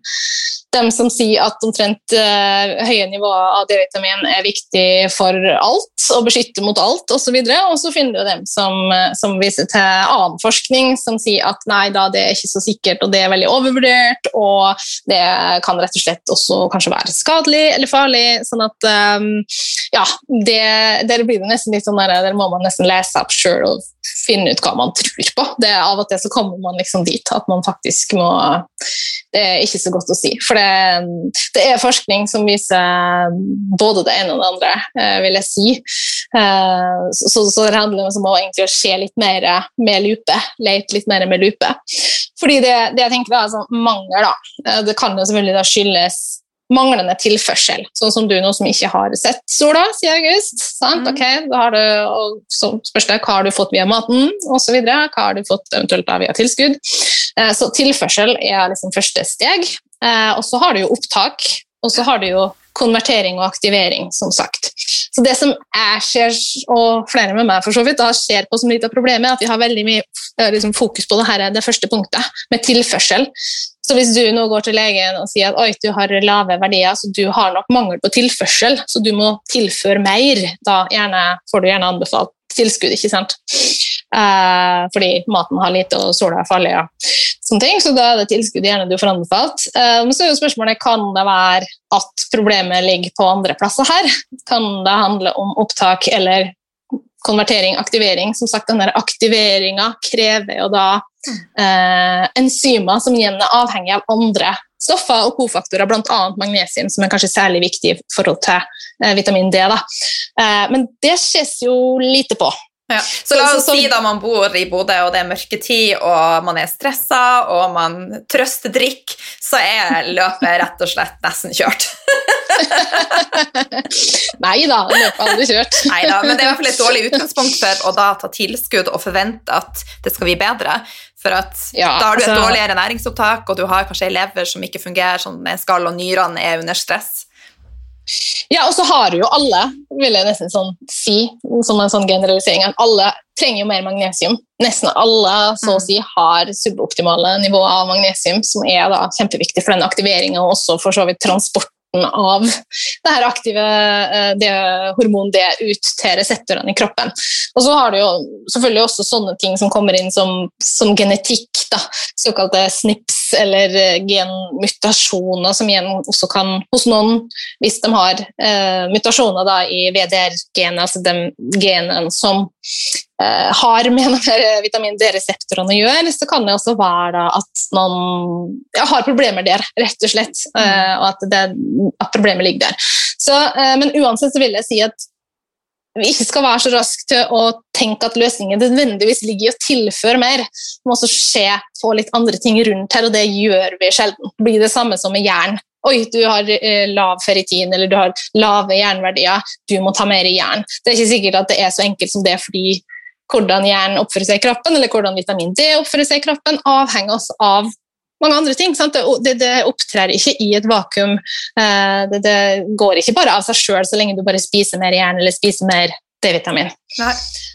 dem som sier at omtrent eh, høye nivåer av D-vitamin er viktig for alt og beskytter mot alt osv. Og, så og så finner du dem som, uh, som, viser til annen forskning som sier at nei da, det er ikke så sikkert og det er veldig overvurdert, og det kan rett og slett også kanskje være skadelig eller farlig. sånn at um, ja, det, der blir det nesten litt sånn der, der må man nesten lese opp sjøl og finne ut hva man tror på. Det Av og til så kommer man liksom dit at man faktisk må Det er ikke så godt å si. For det, det er forskning som viser både det ene og det andre, eh, vil jeg si. Eh, så, så det handler om å egentlig se litt mer med lupe. Lete litt mer med lupe. Fordi det, det jeg tenker er sånn mangel, da. Eh, det kan jo selvfølgelig da skyldes manglende tilførsel, sånn som du nå som ikke har sett sola siden august. sant? Mm. Ok, da har du, og Så spørs det hva har du fått via maten osv. Hva har du fått eventuelt via tilskudd. Eh, så tilførsel er liksom første steg. Eh, og så har du jo opptak, og så har du jo konvertering og aktivering, som sagt. Så det som jeg ser, og flere med meg for så vidt, da ser på som litt av problemet, er at vi har veldig mye eh, liksom, fokus på det, her, det første punktet, med tilførsel. Så hvis du nå går til legen og sier at Oi, du har lave verdier, så du har nok mangel på tilførsel, så du må tilføre mer, da gjerne, får du gjerne anbefalt tilskudd, ikke sant. Eh, fordi maten har lite, og sola er farlig. Ja. Sånne ting, så da er det tilskudd gjerne du får anbefalt. Eh, men så er jo spørsmålet kan det være at problemet ligger på andre plasser her. Kan det handle om opptak eller konvertering, aktivering. Som sagt, denne aktiveringa krever jo da eh, enzymer som igjen er avhengig av andre stoffer og kofaktorer, bl.a. magnesium, som er kanskje særlig viktig i forhold til eh, vitamin D. Eh, men det ses jo lite på.
Ja. Så la oss si da man bor i Bodø, og det er mørketid, og man er stressa, og man trøstedrikker, så er løpet rett og slett nesten kjørt.
Nei da, løpet er aldri kjørt.
Neida, men det er i hvert fall et dårlig utgangspunkt for å da ta tilskudd og forvente at det skal bli bedre. For at ja, da har du et altså, dårligere næringsopptak, og du har kanskje ei lever som ikke fungerer som den skal, og nyrene er under stress.
Ja, og så har jo alle, vil jeg nesten sånn si, som en sånn generalisering, at alle trenger jo mer magnesium. Nesten alle så å mm. si har suboptimale nivåer av magnesium, som er da kjempeviktig for den aktiveringa og også for så vidt transport av det her aktive eh, det hormon D ut til reseptorene i kroppen. Og så har du jo selvfølgelig også sånne ting som kommer inn som, som genetikk, da, såkalte snips eller eh, genmutasjoner, som igjen også kan hos noen, hvis de har eh, mutasjoner da, i VDR-genet, altså de genene som har med vitamin D-reseptorene å gjøre, så kan det også være at man ja, har problemer der, rett og slett. Eh, og at, det, at, problemet ligger der. Så, eh, men uansett så vil jeg si at vi ikke skal være så raske til å tenke at løsningen nødvendigvis ligger i å tilføre mer. Det må også skje få litt andre ting rundt her, og det gjør vi sjelden. Det blir det samme som med jern. Oi, du har eh, lav ferritin eller du har lave jernverdier, du må ta mer jern. Det er ikke sikkert at det er så enkelt som det fordi hvordan jern oppfører seg i kroppen, eller hvordan vitamin D oppfører seg i kroppen, avhenger også av mange andre ting. Det, det, opptrer ikke i et vakuum. Eh, det, det går ikke bare av seg sjøl så lenge du bare spiser mer jern eller spiser mer D-vitamin.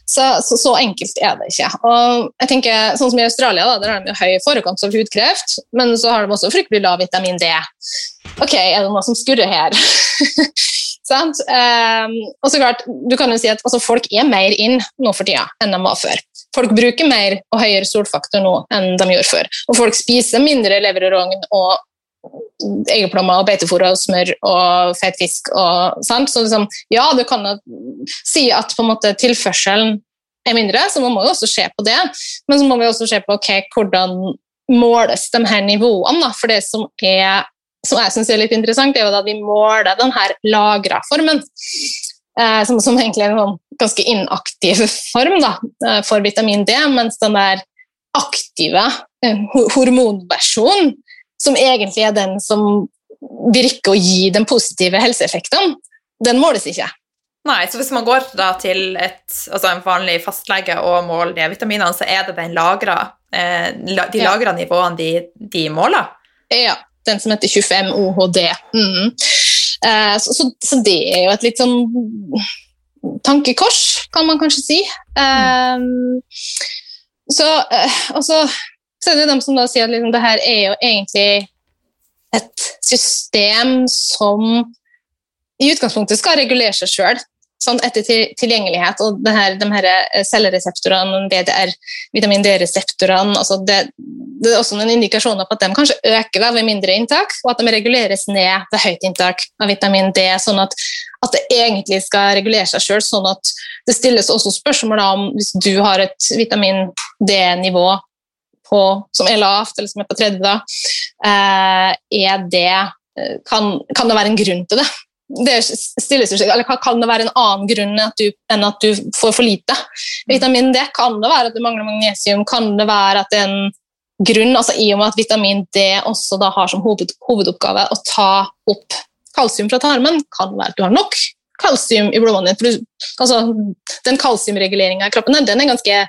Så, så, så, enkelt er det ikke. Og jeg tenker, sånn som I Australia da, der har de høy forekomst av hudkreft, men så har de også fryktelig lav vitamin D. Ok, er det noe som skurrer her? Sant? Um, og så klart, du kan jo si at altså, Folk er mer inn nå for tida enn de var før. Folk bruker mer og høyere solfaktor nå enn de gjorde før. Og folk spiser mindre lever og eggplommer og beitefôr og smør og fet fisk. Og, sant? Så liksom, ja, du kan si at på en måte tilførselen er mindre, så man må jo også se på det. Men så må vi også se på okay, hvordan måles de her nivåene. Da. For det som er som jeg syns er litt interessant, er jo at vi måler denne lagra formen. Eh, som, som, egentlig er en sånn ganske inaktiv form da, eh, for vitamin D, mens den der aktive eh, hormonversjonen, som egentlig er den som virker å gi den positive helseeffekten, den måles ikke.
Nei, så hvis man går til et, altså en vanlig fastlege og måler D-vitaminene, så er det den lagra, eh, de lagra nivåene de, de måler?
Ja den som heter 25 OHD. Mm. Eh, så, så, så, det er jo et litt sånn tankekors, kan man kanskje si. Eh, så, eh, og så, så, er det dem som da sier at liksom, det her er jo egentlig et system som i utgangspunktet skal regulere seg sjøl sånn etter tilgjengelighet og det her, de her eh, cellereseptorene, VDR, vitamin D-reseptorene altså det, det, er også noen indikasjoner på at de kanskje øker ved mindre inntak, og at de reguleres ned ved høyt inntak av vitamin D, sånn at, at det egentlig skal regulere seg sjøl. Sånn at det stilles også spørsmål om hvis du har et vitamin D-nivå som er lavt, eller som er på 30, da, eh, er det, eh, kan, kan det være en grunn til det? Det stilles jo eller Kan det være en annen grunn enn at, du, enn at du får for lite vitamin D? Kan det være at du mangler magnesium? Kan det være at det er en grunn, altså I og med at vitamin D også da har som hoved, hovedoppgave å ta opp kalsium fra tarmen, kan det være at du har nok kalsium i blodvannet. Altså, den kalsiumreguleringa i kroppen den er ganske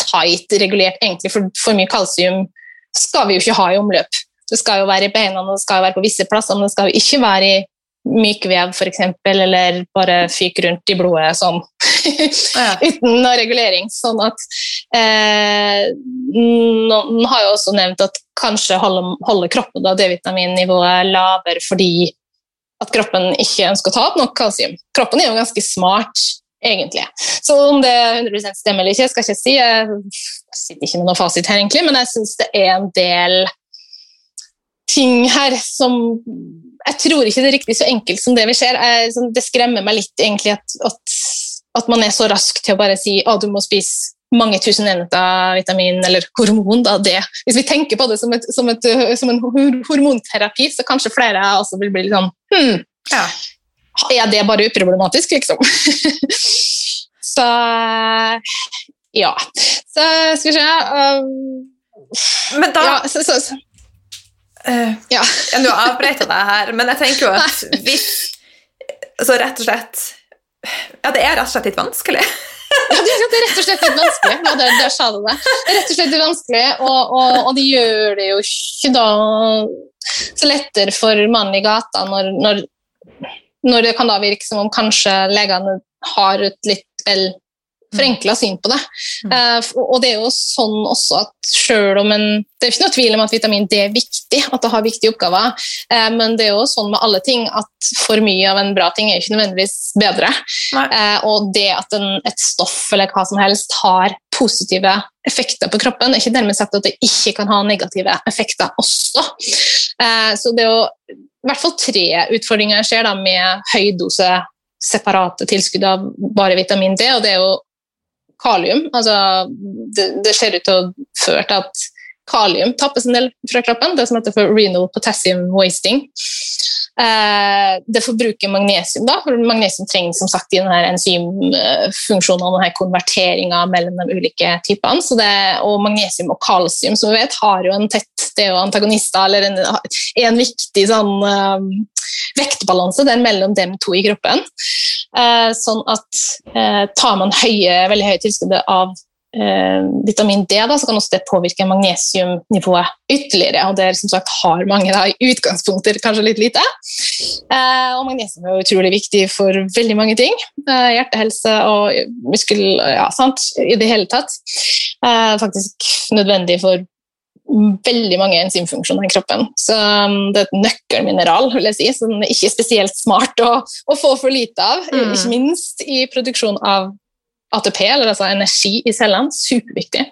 tight regulert, egentlig, for for mye kalsium skal vi jo ikke ha i omløp. Det skal jo være i beina, det skal jo være på visse plasser, men det skal jo ikke være i mykvev f.eks., eller bare fyk rundt i blodet sånn uten noe regulering. Sånn at eh, Noen har jo også nevnt at kanskje holder, holder kroppen D-vitaminnivået lavere fordi at kroppen ikke ønsker å ta opp nok kalsium. Kroppen er jo ganske smart, egentlig. Så om det 100% stemmer eller ikke, skal jeg ikke si. Jeg sitter ikke med noen fasit her, egentlig, men jeg syns det er en del ting her som Jeg tror ikke det er riktig så enkelt som det vi ser. Jeg, det skremmer meg litt egentlig at, at, at, man er så rask til å bare si at du må spise mange tusen enheter vitamin eller hormon. Da, det. Hvis vi tenker på det som, et, som, et, som en hormonterapi, så kanskje flere også vil bli litt sånn hm, ja. Er det bare uproblematisk, liksom? så ja. Så skal vi se um,
Men da ja, så, så, så. Uh, ja. Nå avbrøt jeg deg her, men jeg tenker jo at hvis Så rett og slett Ja, det er rett og slett litt vanskelig.
ja, det er rett og slett litt vanskelig. Ja, der, der sa du det. Det er rett og slett litt vanskelig, og, og, og det gjør det jo ikke da så lettere for mannen i gata når, når, når, det kan da virke som om kanskje legene har et litt vel forenkla syn på det. Uh, og det er jo sånn også at selv om en Det er ikke noe tvil om at vitamin D er viktig, at det har viktige oppgaver, uh, men det er jo sånn med alle ting at for mye av en bra ting er ikke nødvendigvis bedre. Uh, og det at en, et stoff eller hva som helst har positive effekter på kroppen, er ikke dermed sagt at det ikke kan ha negative effekter også. så det er jo i hvert fall tre utfordringer jeg ser da, med høydose separate tilskudd av bare vitamin D. og det er jo kalium. Altså, det, det, ser ut til å føre til at kalium tappes en del fra kroppen, det som heter for renal potassium wasting. Eh, det forbruker magnesium, da, for magnesium trengs som sagt i denne enzymfunksjonen og denne konverteringa mellom de ulike typene. Det, og magnesium og kalsium som vi vet, har jo en tett det er jo antagonister, eller en, en viktig sånn, um, vektbalanse der mellom dem to i kroppen. Eh, sånn at eh, tar man høye, veldig høye tilskudd av eh, vitamin D, da, så kan også det påvirke magnesiumnivået ytterligere. og Der som sagt, har mange da, i utgangspunkter kanskje litt lite. og Magnesium er utrolig viktig for veldig mange ting. hjertehelse og muskel ja, sant, i det hele tatt. faktisk nødvendig for veldig mange enzymfunksjoner i kroppen. Så um, det er et nøkkelmineral, vil jeg si, som det ikke er spesielt smart å, å få for lite av. Mm. Ikke minst i produksjon av ATP, eller altså energi i cellene. Superviktig.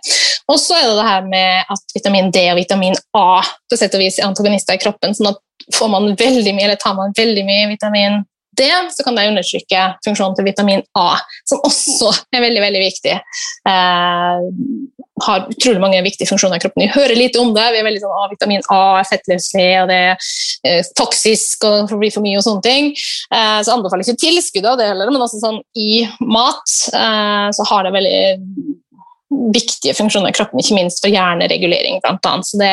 Og så er det det her med at vitamin D og vitamin A på sett og vis er antagonister i kroppen. sånn at får man veldig mye, eller tar man veldig mye vitamin D, så kan det undertrykke funksjonen til vitamin A, som også er veldig veldig viktig. Eh, har utrolig mange viktige funksjoner i kroppen. Vi hører lite om det. Vi er veldig sånn, at Vitamin A er fettløselig, og det er eh, toksisk og det blir for mye og sånne ting. Eh, så anbefaler jeg ikke tilskudd av det heller, men også sånn, i mat eh, så har det veldig viktige funksjoner i kroppen, ikke minst for hjerneregulering, blant annet. Så det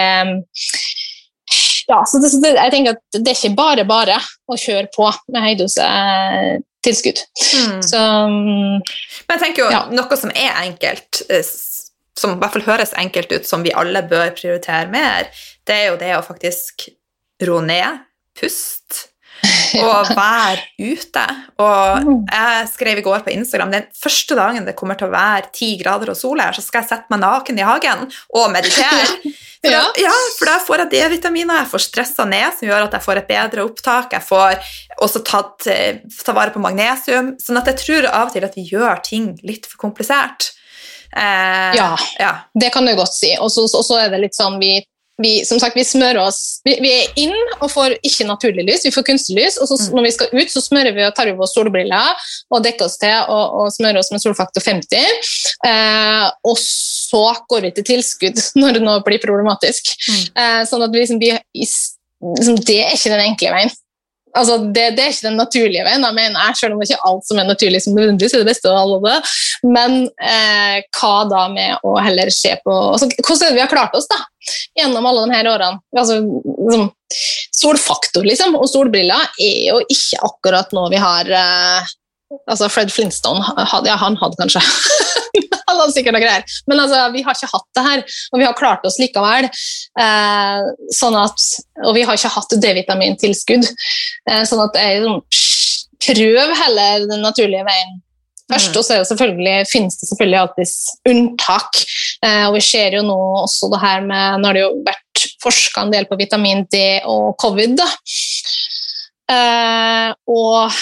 ja, så det, jeg tenker at det er ikke bare bare å kjøre på med høydosetilskudd. Mm. Så
Men jeg tenker jo ja. noe som er enkelt, eh, som i hvert fall høres enkelt ut, som vi alle bør prioritere mer, det er jo det å faktisk ro ned, puste. Og være ute. Og mm. jeg skrev i går på Instagram den første dagen det kommer til å være ti grader og sol her, så skal jeg sette meg naken i hagen og meditere. For ja. Da, ja, for da får jeg D-vitaminer, jeg får stressa ned, som gjør at jeg får et bedre opptak. Jeg får også tatt, eh, ta vare på magnesium. sånn at jeg tror av og til at vi gjør ting litt for komplisert.
Eh, ja, ja, det kan du godt si. Og så er det litt sånn vi vi, som sagt, vi smører oss vi, vi, er inn og får ikke naturlig lys, vi får kunstig lys. Og så, mm. når vi skal ut, så smører vi og tar på oss solbriller og dekker oss til og, og smører oss med solfaktor 50. Eh, og så går vi til tilskudd når det nå blir problematisk. Mm. Eh, sånn at vi, liksom, vi, liksom, det er ikke den enkle veien. Altså, det, det, er ikke den naturlige veien, da, mener jeg, selv om det ikke er alt som er naturlig som nødvendigvis er det beste av alle det. Men eh, hva da med å heller se på altså, Hvordan er det vi har klart oss da, gjennom alle disse årene? Altså, liksom, solfaktor liksom, og solbriller er jo ikke akkurat noe vi har eh, altså Fred Flintstone ja, han hadde kanskje han hadde sikkert noe greier. Men altså, vi har ikke hatt det her, og vi har klart oss likevel. Eh, sånn at, og vi har ikke hatt D-vitamintilskudd. Eh, sånn at jeg prøv heller den naturlige veien først. Mm. Og så er det selvfølgelig, finnes det selvfølgelig alltid unntak. Eh, og vi ser jo nå også det her med Nå har det jo vært forska en del på vitamin D og covid. da. Eh, og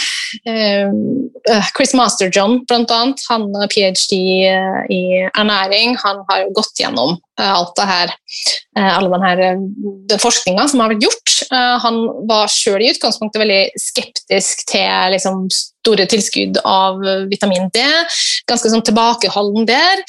Chris Masterjohn, annet, han har ph.d. i ernæring, han har jo gått gjennom alt det her, alle denne, her forskninga som har vært gjort. han var sjøl i utgangspunktet veldig skeptisk til liksom, store tilskudd av vitamin D. Ganske sånn tilbakeholden der.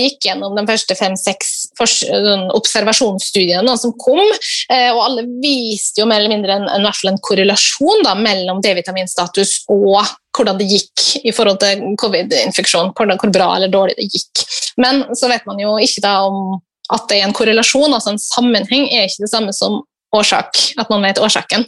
gikk gjennom de første fem-seks observasjonsstudiene som kom, og alle viste jo mer eller mindre en, en, en korrelasjon da, mellom D-vitaminstatus og hvordan det gikk i forhold til covid-infeksjon. Hvor bra eller dårlig det gikk. Men så vet man jo ikke da om at det er en korrelasjon, altså en sammenheng, er ikke det samme som årsak, at man vet årsaken.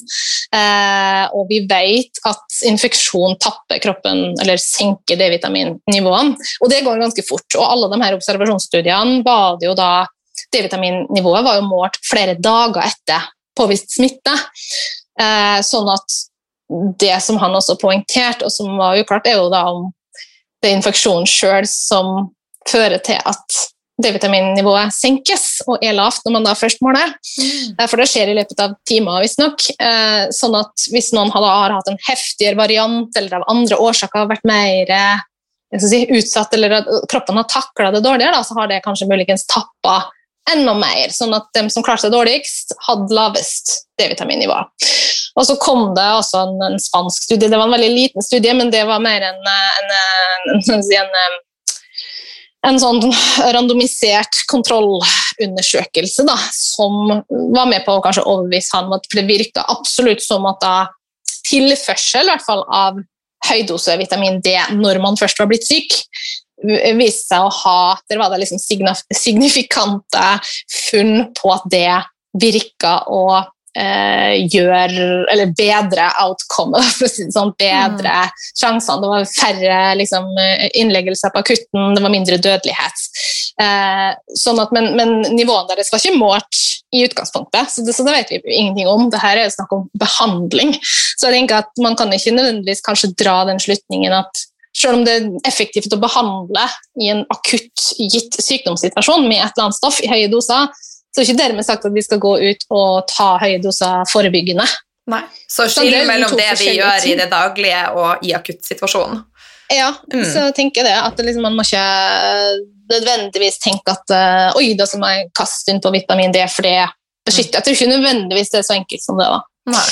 Eh, og vi vet at infeksjon tapper kroppen, eller senker D-vitaminnivåene. Og det går ganske fort. Og alle de her observasjonsstudiene var det jo da D-vitaminnivået var jo målt flere dager etter påvist smitte. Eh, sånn at det som han også poengterte, og som var uklart, er jo da om det er infeksjonen sjøl som fører til at D-vitaminnivået senkes og er lavt når man da først måler. Mm. Eh, for det skjer i løpet av timer, visstnok. Eh, sånn at hvis noen har, har, hatt en heftigere variant eller av andre årsaker har vært mer si, utsatt, eller at kroppen har takla det dårligere, da, så har det kanskje muligens tappa enda mer, sånn at de som klarte seg dårligst, hadde lavest D-vitaminnivå. Og så kom det også en, en, spansk studie. Det var en veldig liten studie, men det var mer en, en, en, en sånn randomisert kontrollundersøkelse da, som var med på å kanskje overbevise han om at det virka absolutt som at da tilførsel hvert fall, av høydose vitamin D når man først var blitt syk, viste seg å ha Der var det liksom signifikante funn på at det virka å eh, gjør Eller bedre outcome, for å si det sånn. Bedre mm. sjansene. Det var færre liksom, innleggelser på akutten, det var mindre dødelighet. Eh, sånn at, men, men nivåene deres var ikke målt i utgangspunktet, så det, så det, vet vi ingenting om. Dette er snakk om behandling. Så jeg tenker at man kan ikke nødvendigvis kanskje dra den slutningen at selv om det er effektivt å behandle i en akutt gitt sykdomssituasjon med et eller annet stoff i høye doser, Så det ikke dermed sagt at vi skal gå ut og ta høye doser forebyggende.
Nei. Så
Så det
skill
jo
mellom det vi gjør i det daglige og i akuttsituasjonen.
Ja,
Mm.
så jeg det at liksom, man må ikke nødvendigvis tenke at eh, oi, da skal man kaste inn på vitamin D for det beskytter. Jeg tror ikke nødvendigvis det er så enkelt som det. da.
Nei.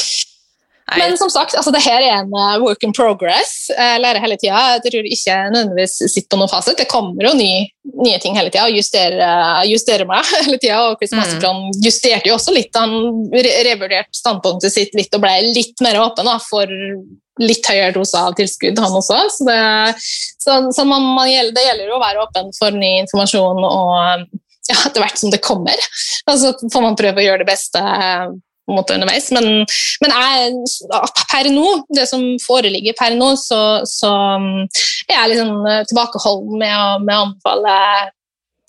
Men som sagt, altså, det her er en eh, work in progress. Jeg lærer hele tida. Jeg tror ikke jeg nødvendigvis sitter på noen fasit. Det kommer jo nye, nye ting hele tida. Justerer, justerer meg hele tida. Og Chris
Mm.
Justerte jo også litt. Han re revurderte standpunktet sitt litt og ble litt mer åpen da, for litt høyere dose av tilskudd, han også. Så, det, så, så man, man gjelder, det gjelder jo å være åpen for ny informasjon og ja, etter hvert som det kommer. Og så får man prøve å gjøre det beste eh, på en måte underveis. Men, men jeg, per nå, det som foreligger per nå, så, så um, er jeg liksom eh, tilbakeholden med å, med å anbefale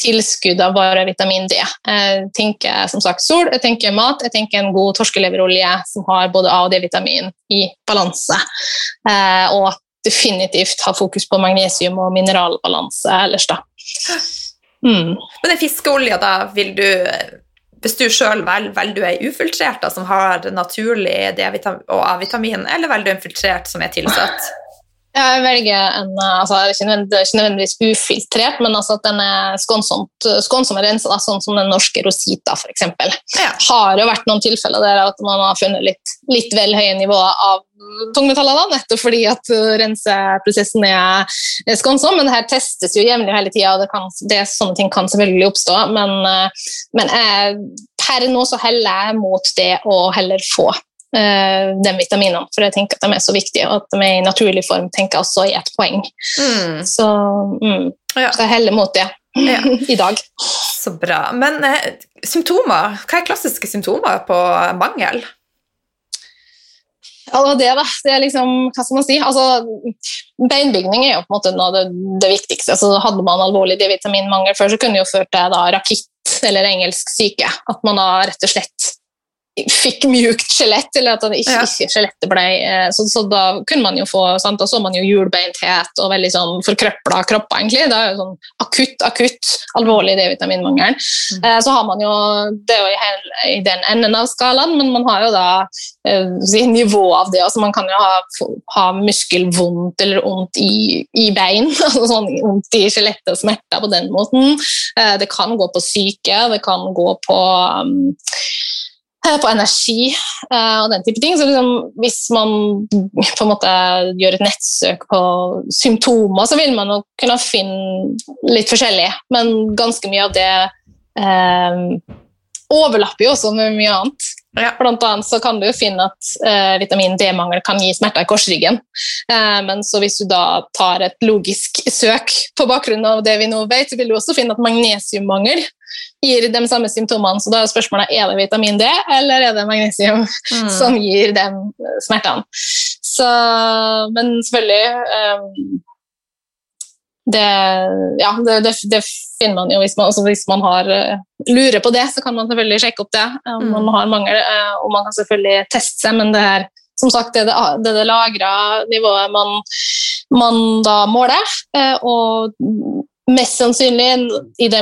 tilskudd av bare vitamin D. Jeg tenker som sagt sol, jeg tenker mat, jeg tenker en god torskeleverolje som har både A- og D-vitamin i balanse. Eh, og definitivt ha fokus på magnesium og mineralbalanse ellers, da. Mm.
Men den fiskeolja, da vil du Hvis du sjøl velger, velger du ei ufiltrert da, som har naturlig D-vitamin og A-vitamin, eller velger du en filtrert som er tilsatt?
Jeg velger en eh, altså, ikke, nødvendigvis, nødvendigvis ufiltrert, men altså at den er skånsomt, skånsom rensa, sånn som den norske Rosita f.eks.
Ja.
har jo vært noen tilfeller der at man har funnet litt, litt vel høye nivåer av tungmetaller, da, nettopp fordi at uh, renseprosessen er, skånsom. Men det her testes jo jevnlig hele tida, og det kan, det, sånne ting kan selvfølgelig oppstå. Men, uh, men jeg, per nå så heller jeg mot det å heller få uh, den vitaminen, for jeg tenker at de er så viktige, og at de er i naturlig form tenker jeg også i et poeng.
Mm.
Så, mm,
Ja.
så jeg heller mot det
Ja.
i dag.
Så bra. Men eh, symptomer, hva er klassiske symptomer på mangel?
Ja, det, da. det er liksom, hva skal man si? Altså, beinbygning er jo på en måte noe av det, det viktigste. Altså, hadde man alvorlig D-vitaminmangel før, så kunne det jo ført til rakitt eller engelsk syke. At man da rett og slett fikk mjukt skjelett, eller at det ikke,
Ja.
ikke skjelettet ble eh, så, så da kunne man jo få sant? Da så man jo hjulbeinthet og veldig sånn forkrøpla kropper, egentlig. Det er jo sånn akutt, akutt alvorlig D-vitaminmangel.
Mm.
Eh, så har man jo Det er jo i, hel- i den enden av skalaen, men man har jo da eh, si, nivå av det. Altså man kan jo ha, ha muskelvondt eller vondt i, i bein, altså sånn vondt i skjelettet og smerter på den måten. Eh, det kan gå på syke, det kan gå på um, på energi eh, og den type ting. Så liksom, hvis man på en måte gjør et nettsøk på symptomer, så vil man nok kunne finne litt forskjellig, men ganske mye av det eh, overlapper jo også med mye annet.
Ja.
Blant annet så kan du finne at eh, vitamin D-mangel kan gi smerter i korsryggen. Eh, men så hvis du da tar et logisk søk på bakgrunn av det vi nå vet, så vil du også finne at magnesiummangel gir de samme symptomene. Så da er spørsmålet er det vitamin D eller er det magnesium
Mm.
som gir eh, smertene. Så, men selvfølgelig um, det, ja, det, det, finner man jo hvis man, altså hvis man har, eh, lurer på det, så kan man selvfølgelig sjekke opp det. Om
Mm.
man har mangel, eh, og man kan selvfølgelig teste seg, men det er som sagt det, er det, det, lagra nivået man, man da måler. eh, Og mest sannsynlig i de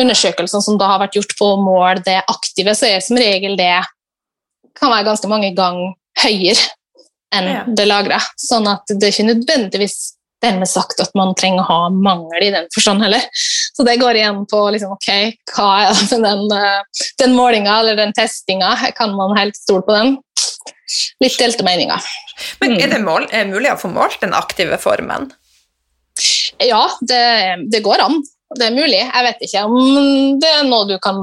undersøkelsene som da har vært gjort på å måle det aktive, så er som regel det kan være ganske mange ganger høyere enn
Ja.
det lagra. Sånn at det er ikke nødvendigvis dermed sagt at man trenger å ha mangel i den forstand heller. Så det går igjen på liksom, ok, hva er det med den, eh, den målinga eller den testinga. Kan man helt stole på den? Litt delte meninger.
Men
Mm.
er det mål, er mulig å få målt den aktive formen?
Ja, det, det går an. Det er mulig. Jeg vet ikke om det er noe du kan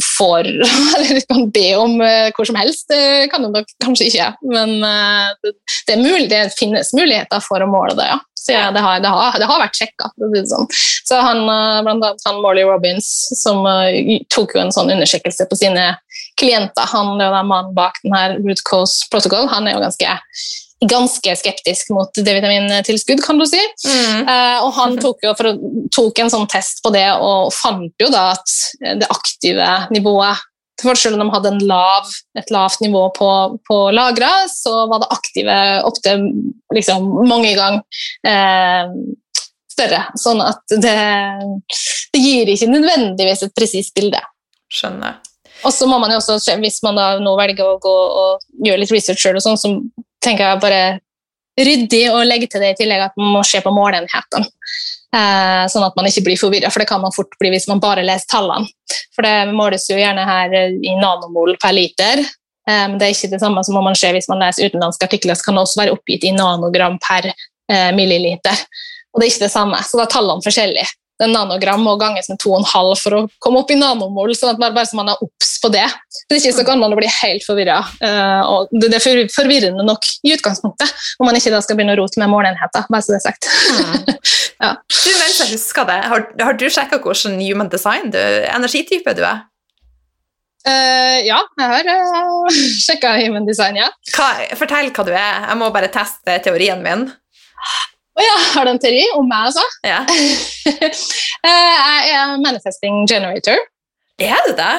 få eller kan be om eh, hvor som helst. Det kan du nok kanskje ikke. Men eh, det, er mulig, det finnes muligheter for å måle det, ja. Så ja, det, har, det, har, det har vært sjekka. Sånn. Så han, eh, blant annet han Morley Robbins, som tok jo en sånn undersøkelse på sine klienter, han er jo den mannen bak denne Root Cause Protocol, han er jo ganske ganske skeptisk mot D-vitamintilskudd, kan du si.
Mm.
Eh, og han tok, jo for, tok en sånn test på det og fant jo da at det aktive nivået til forskjell om de hadde en lav, et lavt nivå på, på lagra, så var det aktive opptil liksom, mange ganger eh, større. Sånn at det, det gir ikke nødvendigvis et presist bilde.
Skjønner.
Og så må man jo også, hvis man da nå velger å gå og gjøre litt research og sånn, så tenker jeg bare ryddig å legge til det i tillegg at man må se på målenhetene. Eh, sånn at man ikke blir forvirra, for det kan man fort bli hvis man bare leser tallene. For det måles jo gjerne her i nanomol per liter. eh, Men det er ikke det samme som om man ser hvis man leser utenlandske artikler, så kan det også være oppgitt i nanogram per eh, milliliter. Og det er ikke det samme, så da er tallene forskjellige. Er nanogram og ganges med 2,5 for å komme opp i nanomol, sånn at man, bare så man er obs på det. Hvis ikke så kan man bli helt forvirra. og det er forvirrende nok i utgangspunktet, om man ikke da skal begynne å rote med måleenheter. bare så det er sagt. Ja.
Du, mens jeg husker det, har, har du sjekka hvordan human design du, energitype du er?
Uh, ja, jeg har uh, sjekka Human Design, ja.
Hva, fortell hva du er. Jeg må bare teste teorien min.
Å ja, har du en teori om meg, altså?
Ja.
Eh, jeg er manifesting generator.
Er du det?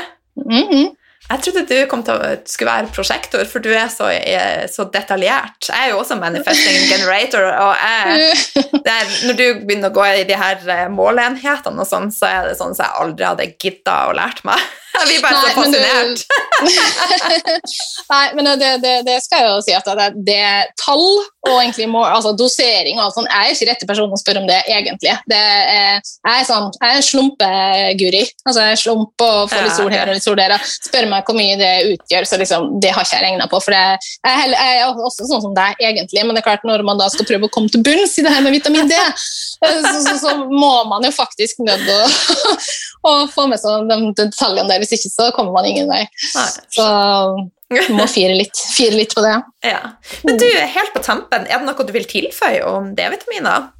Mhm.
Jeg trodde du kom til å skulle være prosjektor, for du er så, er så detaljert. Jeg er jo også manifesting generator, og jeg, er, når du begynner å gå i de her eh, måleenhetene og sånn, så er det sånn som jeg aldri hadde gidda å lært meg. Jeg er bare så
men du-
fascinert.
Nei, men det, det, det skal jeg jo si at det, det er tall og egentlig må, altså dosering og alt sånt. Jeg er ikke rette person å spørre om det, egentlig. Det er, jeg er sånn, jeg er slumpeguri. Altså, jeg slump og får litt sol her og litt sol der. Spør meg hvor mye det utgjør, så liksom, det har ikke jeg regna på. For det, jeg, er jeg er også sånn som deg, egentlig, men det er klart når man da skal prøve å komme til bunns i det her med vitamin D, så, så, så må man jo faktisk nødt å, å få med seg de detaljene der. Hvis ikke så kommer man ingen vei.
Nei.
Så må fire litt, fire litt på det.
Ja. Men du, helt på tampen, er det noe du vil tilføye om D-vitaminer?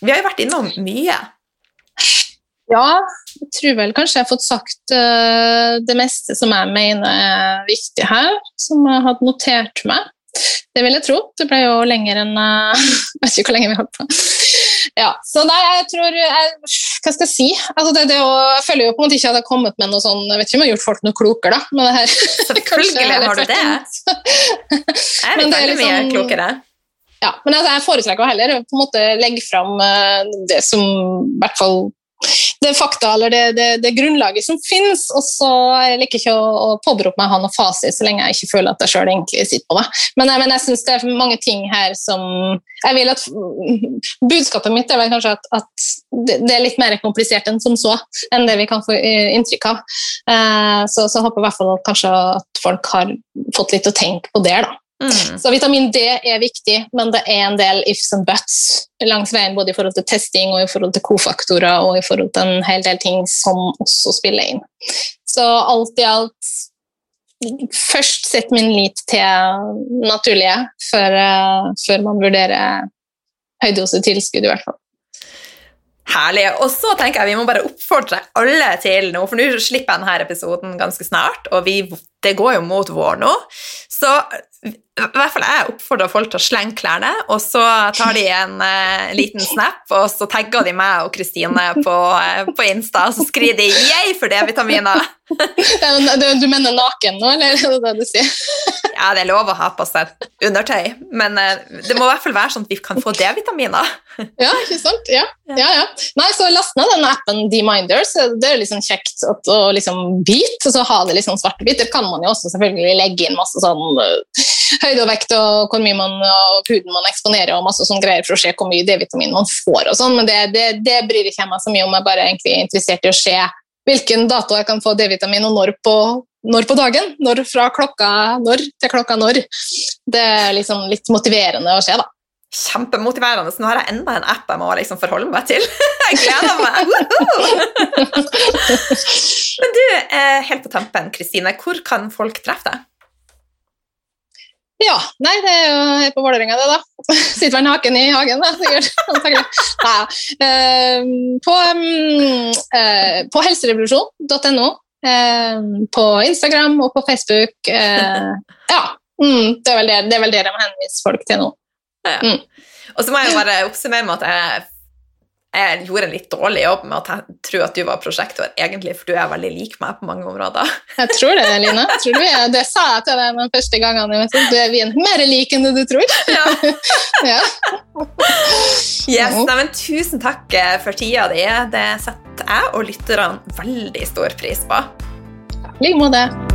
Vi har jo vært innom mye.
Ja, jeg tror vel kanskje jeg har fått sagt eh, det meste som jeg mener er viktig her, som jeg hadde notert meg. Det vil jeg tro. Det ble jo lenger enn uh, Jeg vet ikke hvor lenge vi holdt på. Ja, så nei, jeg tror jeg, Hva skal jeg si? Altså det, det å, jeg føler jo på en måte ikke at jeg har kommet med noe sånn Jeg vet ikke om jeg har gjort folk noe klokere, da. Med det her
Selvfølgelig har du det. Jeg vet veldig mye
liksom-
klokere.
Ja, men altså, jeg foretrekker heller på en måte legge fram eh, det som i hvert fall det fakta eller det, det, det grunnlaget som finnes, og så jeg liker ikke å, å påberope meg å ha noe fasit så lenge jeg ikke føler at jeg sjøl egentlig sitter på det. Men, jeg- men jeg syns det er mange ting her som jeg vil at Budskapet mitt er vel kanskje at, at det, er litt mer komplisert enn som så, enn det vi kan få eh, inntrykk av. Eh, så, så jeg håper i hvert fall at kanskje at folk har fått litt å tenke på der, da.
Mm.
Så vitamin D er viktig, men det er en del ifs and buts langs veien, både i forhold til testing og i forhold til kofaktorer og i forhold til en hel del ting som også spiller inn. Så alt i alt Først sett min lit til naturlige før, eh, før man vurderer høydose tilskudd, i hvert fall.
Herlig. Og så tenker jeg vi må bare oppfordre alle til noe, for nå slipper jeg denne episoden ganske snart, og vi, det går jo mot vår nå. Så i hvert fall jeg oppfordrer folk til å slenge klærne, og så tar de en eh, liten snap, og så tagger de meg og Kristine på, eh, på Insta, og så skriver de 'yay for D-vitaminer'.
Eh, Du, mener naken nå, eller er det det du sier?
Ja, det er lov å ha på seg undertøy, men eh, det må i hvert fall være sånn at vi kan få D-vitaminer.
Ja, ikke sant? Ja, ja, ja. Nei, så last ned den appen Deminders. det er liksom kjekt å liksom bite, så ha det liksom svart-hvitt. Der kan man jo også selvfølgelig legge inn masse sånn øh, høyde og vekt og hvor mye man, og huden man eksponerer og masse sånn greier for å se hvor mye D-vitamin man får og sånn, men det, det, det bryr ikke jeg meg så mye om, jeg er bare egentlig interessert i å se hvilken dato jeg kan få D-vitamin og når på, når på dagen, når fra klokka når til klokka når. Det er liksom litt motiverende å se da.
Kjempemotiverende. Så nå har jeg enda en app jeg må liksom forholde meg til. Jeg gleder meg! Men du, eh, helt på tampen, Kristine, hvor kan folk treffe deg?
Ja, nei, det er jo på Vålerenga, det, da. Sitter vel naken i hagen, da, sikkert. Nei, eh, på um, eh, på helserevolusjon.no, eh, på Instagram og på Facebook. Eh, ja, mm, det, er vel det, det er vel det de henviser folk til nå.
Ja.
Mm.
Og så må jeg bare oppsummere med at jeg, jeg gjorde en litt dårlig jobb med å tro at du var prosjektor, egentlig, for du er veldig lik meg på mange områder.
Jeg tror det, Line. Tror du er, det sa jeg til deg de første gangene. Du, er vi er mer lik enn du tror.
Ja.
Ja.
Yes, nei, men Tusen takk eh, for tida di. Det setter jeg og lytterne veldig stor pris på.
I like måte.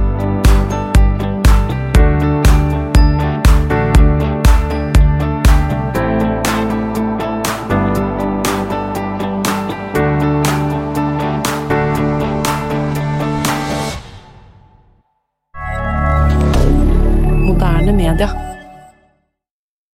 Media.